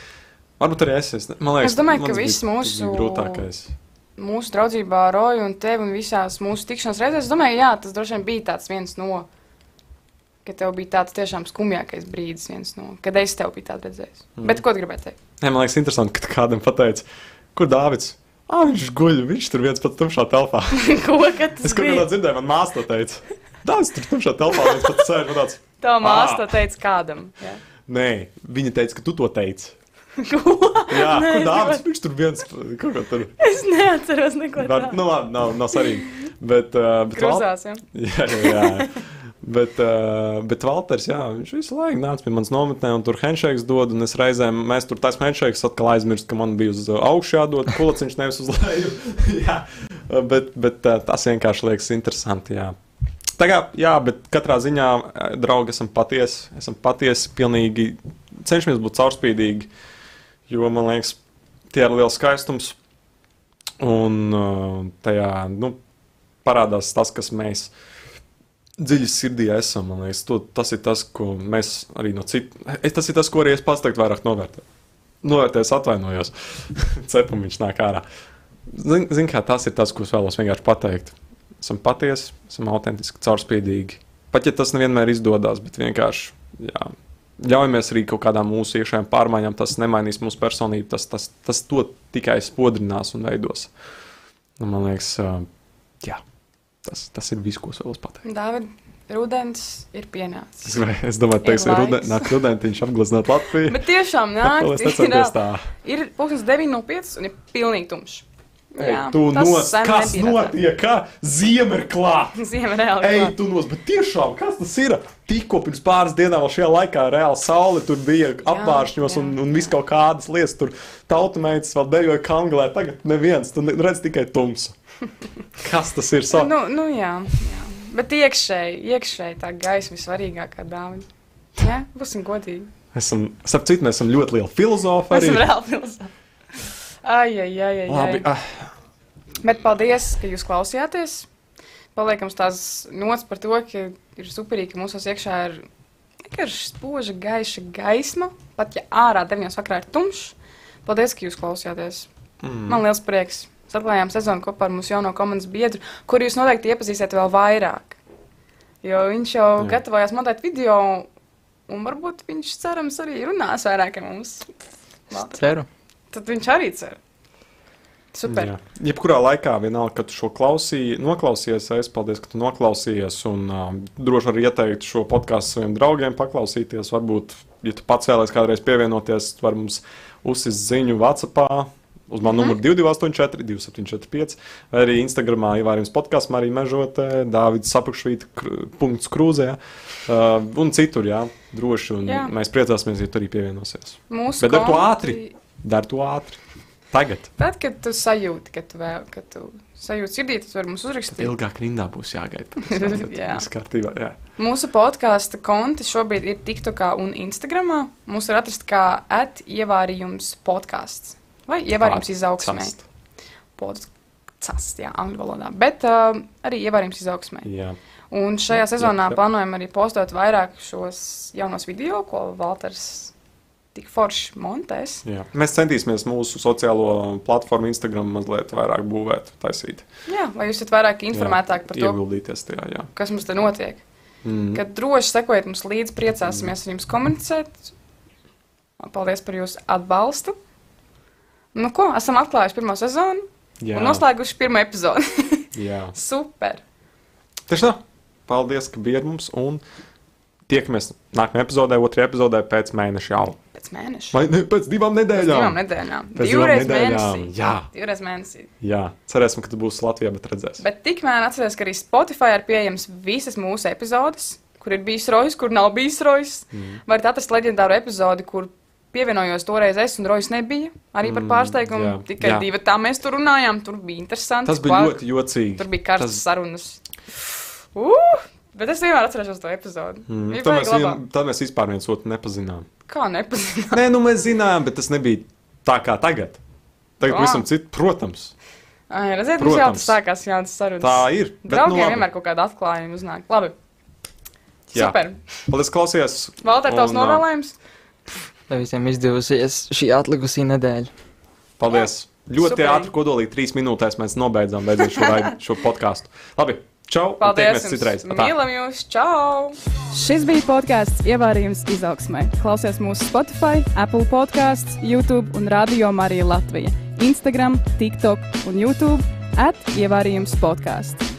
Varbūt arī es. es man liekas, Es domāju, ka viss mūsu- grūtākais. Mūsu draudzībā ar Roju un tevi un visās mūsu tikšanās reizēs, es domāju, jā, tas droši vien bija tāds viens no, ka tev bija tāds tiešām skumjākais brīdis, viens no, kad es tev biju tādu redzējis. Mm. Bet ko tu gribēji teikt? Nē, man liekas, interesanti, ka kādam pateici, kur Dārvids. Ah, viņš guļ, viņš tur viens pats tumšā telpā. [LAUGHS] ko Es kaut kādā dzirdēju, man māsa to teica. Dārvids tur tumšā telpā, viens pats sēž. Tāds, Tā māsa Ah. teica kādam. Jā. Nē, viņa teica, ka tu to teici. [LAUGHS] Ko? Jā, Nē, nevaru. viņš tur viens kaut ko tur. Es neatceros neko tādu. nu labi, nav, nav svarīgi. Bet, uh, bet Kruzās, [LAUGHS] jā. Jā, jā, jā. Bet, uh, bet Valters, jā, viņš visu laiku nāca pie manas nometnē un tur handshakes dod. Un es reizēm, mēs tur taisām handshakes, atkal aizmirst, ka man bija uz augšu jādod kulaciņš, nevis uz leju. [LAUGHS] jā, bet, bet uh, tas vienkārši liekas interesanti. Jā. Tā kā, jā, bet katrā ziņā, uh, draugi, esam patiesi. Esam patiesi, pilnīgi cenšamies būt caurspīdīgi, jo man liekas, tie ir liels skaistums. Un uh, tajā nu, parādās tas, kas mēs dziļi sirdī esam. Man liekas, to, tas ir tas, ko mēs arī no citiem. Tas ir tas, ko arī es pats teikt, vairāk novērtēju. Novērtējis, atvainojos. [LAUGHS] Cepumiņš nāk ārā. Zini, zin, kā tas ir tas, ko es vēlos vienkārši pateikt. Esam patiesi, esam autentiski, caurspīdīgi. Pat ja tas nevienmēr izdodas, bet vienkārši jā, ļaujamies arī kaut kādām mūsu iekšējām pārmaiņām. Tas nemainīs mūsu personību, tas, tas, tas to tikai spodrinās un veidos. Man liekas, jā, tas, tas ir viss, ko es vēlos pateikt. Dāvid, rudens ir pienācis. Es, domāju, ka Ir rudenī nāk rudentiņš apgleznot Latviju. [LAUGHS] Bet tiešām [LAUGHS] nāk, es necenties tā. [LAUGHS] ir pusdienas 9.05 un ir pilnīgi tumšs. Ej, tu nos, kas notiek? Kā ziema ir klāta? Ziema reāli. Ej, klāt. tu nos, bet tiešām, kas tas ir? Tikko pirms pāris dienām, vēl šajā laikā, reāli saule tur bija apvāršņos jā. un, un viss kaut kādas lietas. Tur tautumētas vēl dejoja kanglē, tagad neviens, tu redz tikai tumsu. Kas tas ir? Sa... Nu, nu jā, jā. Bet iekšēji, iekšēji tā gaisma ir svarīgākā dāvana. Jā, būsim godīgi. Esam, starp citu, mēs esam ļoti lieli filozofi. Mēs Arī. esam reāli filozofā. Ai, ai, ai, ai. Labi, ai. ah, Bet paldies, ka jūs klausījāties. Paliekam uz tās nots par to, ka ir superīgi, ka mūsos iekšā ir vienkārši spoža, gaiša gaisma. Pat ja ārā 9. vakarā ir tumšs. Paldies, ka jūs klausījāties. mm. Man liels prieks. Atklājām sezonu kopā ar mūsu jauno komandas biedru, kuru jūs noteikti iepazīsiet vēl vairāk. Jo viņš jau Jā. gatavojās montēt video, un varbūt viņš cerams arī runās vairāk ar mums. Labi. Ceru. Tad viņš arī cer. Super. Jā. Jebkurā laikā, vienalga, kad šo klausīji, noklausījies, es paldies, ka tu noklausījies. Un uh, droši arī ieteiktu šo podkāstu saviem draugiem paklausīties. Varbūt, ja tu pats vēlēsies kādreiz pievienoties, var mums uzsist ziņu WhatsApp. Uz manu numuru 284, 2745, vai arī Instagramā ievārījums podkāstā, arī mežotē, Dāvidas sapakšvīta, kr- punkts krūzē, uh, un citur, jā, droši. Un Jā. mēs priecāsimies, ja tu arī pievienosies. Mūsu Bet dar to konti- ātri. Dari to ātri. Tagad. Tad, kad tu sajūti, ka tu vēl, kad tu sajūti sirdī, tad var mums uzrakstīt. Ilgāk rindā būs jāgaida. [LAUGHS] Jā. Tas kārtībā, jā. Mūsu podkāstu konti šobrīd ir TikTokā un Instagramā. Mūs var atrast kā atievārījums podkāsts vai ievārījums izaugsmē. Cast. Podcasts, jā, angļu valodā. Bet uh, arī ievārījums izaugsmē. Jā. Un šajā Jā, sezonā jā, jā. plānojam arī postot vairāk šos jaunos video, ko Valters tik forši montēs. Jā. Mēs centīsimies mūsu sociālo platformu Instagram mazliet vairāk būvēt, taisīt. Jā, lai jūs esat vairāk informētāki par to, tajā, jā. kas mums te notiek. Mm. Kad droši sekojiet mums līdzi, priecāsimies ar jums komunicēt. Paldies par jūsu atbalstu. Nu, ko? Esam atklājuši pirmo sezonu jā. un noslēguši pirmo epizodi. [LAUGHS] jā. Super! Tieši tā. Paldies, ka bijāt mums. Un tiekamies nākamajā epizodē, otrajā epizodē pēc mēneša jau. Pēc mēneša. Vai ne, pēc divām Pēc nedēļām? divām nedēļām. Pēc divām Divreiz nedēļām, mēnesī. jā. Divreiz mēnesī. Jā, cerēsim, ka tu būsi Latvijā, bet redzēsim. Bet tikmēr atcerieties, ka arī Spotify ir pieejams visas mūsu epizodes, kur ir bijis rojas, kur nav bijis rojas. Mm. Varat atrast leģendāru epizodi, kur pievienojos toreiz es un rojas nebija. Arī par Mm, pārsteigumu. jā, Tikai jā. divi tā mēs tur runājām. Tur bija interesanti. Tas bija klāk. ļoti jocīgi. Tur bija karstas Tas- sarunas. Uh, bet es vienmēr atcerēšos to epizodi. Mm. Tad, baigi mēs, vien, tad mēs vispār viens otru nepazinām. Kā nepazīstam? Nē, nu mēs zinājām, bet tas nebija tā kā tagad. Tagad Ā. pavisam citu, protams. Ai, redziet, mums jau tas sākās jaunas sarunas. Tā ir. Draugiem nu, vienmēr kaut kāda atklājuma uznāk. Labi. Jā. Super. Paldies, tavs Un, ā, novēlējums? Lai visiem izdevusies šī atlikusī nedēļa. Paldies. Ļoti Superīgi. ātri, kodolīgi, trīs minūtēs mēs nobeidzām šo, raid- šo podkāstu. Labi, čau! Paldies! citreiz. Atā. Mīlam jūs! Čau! Šis bija podkāsts Ievārījums izaugsmē. Klausies mūsu Spotify, Apple podkāsts, YouTube un Radio Marija Latvija. Instagram, TikTok un YouTube at Ievārījums podkāsts.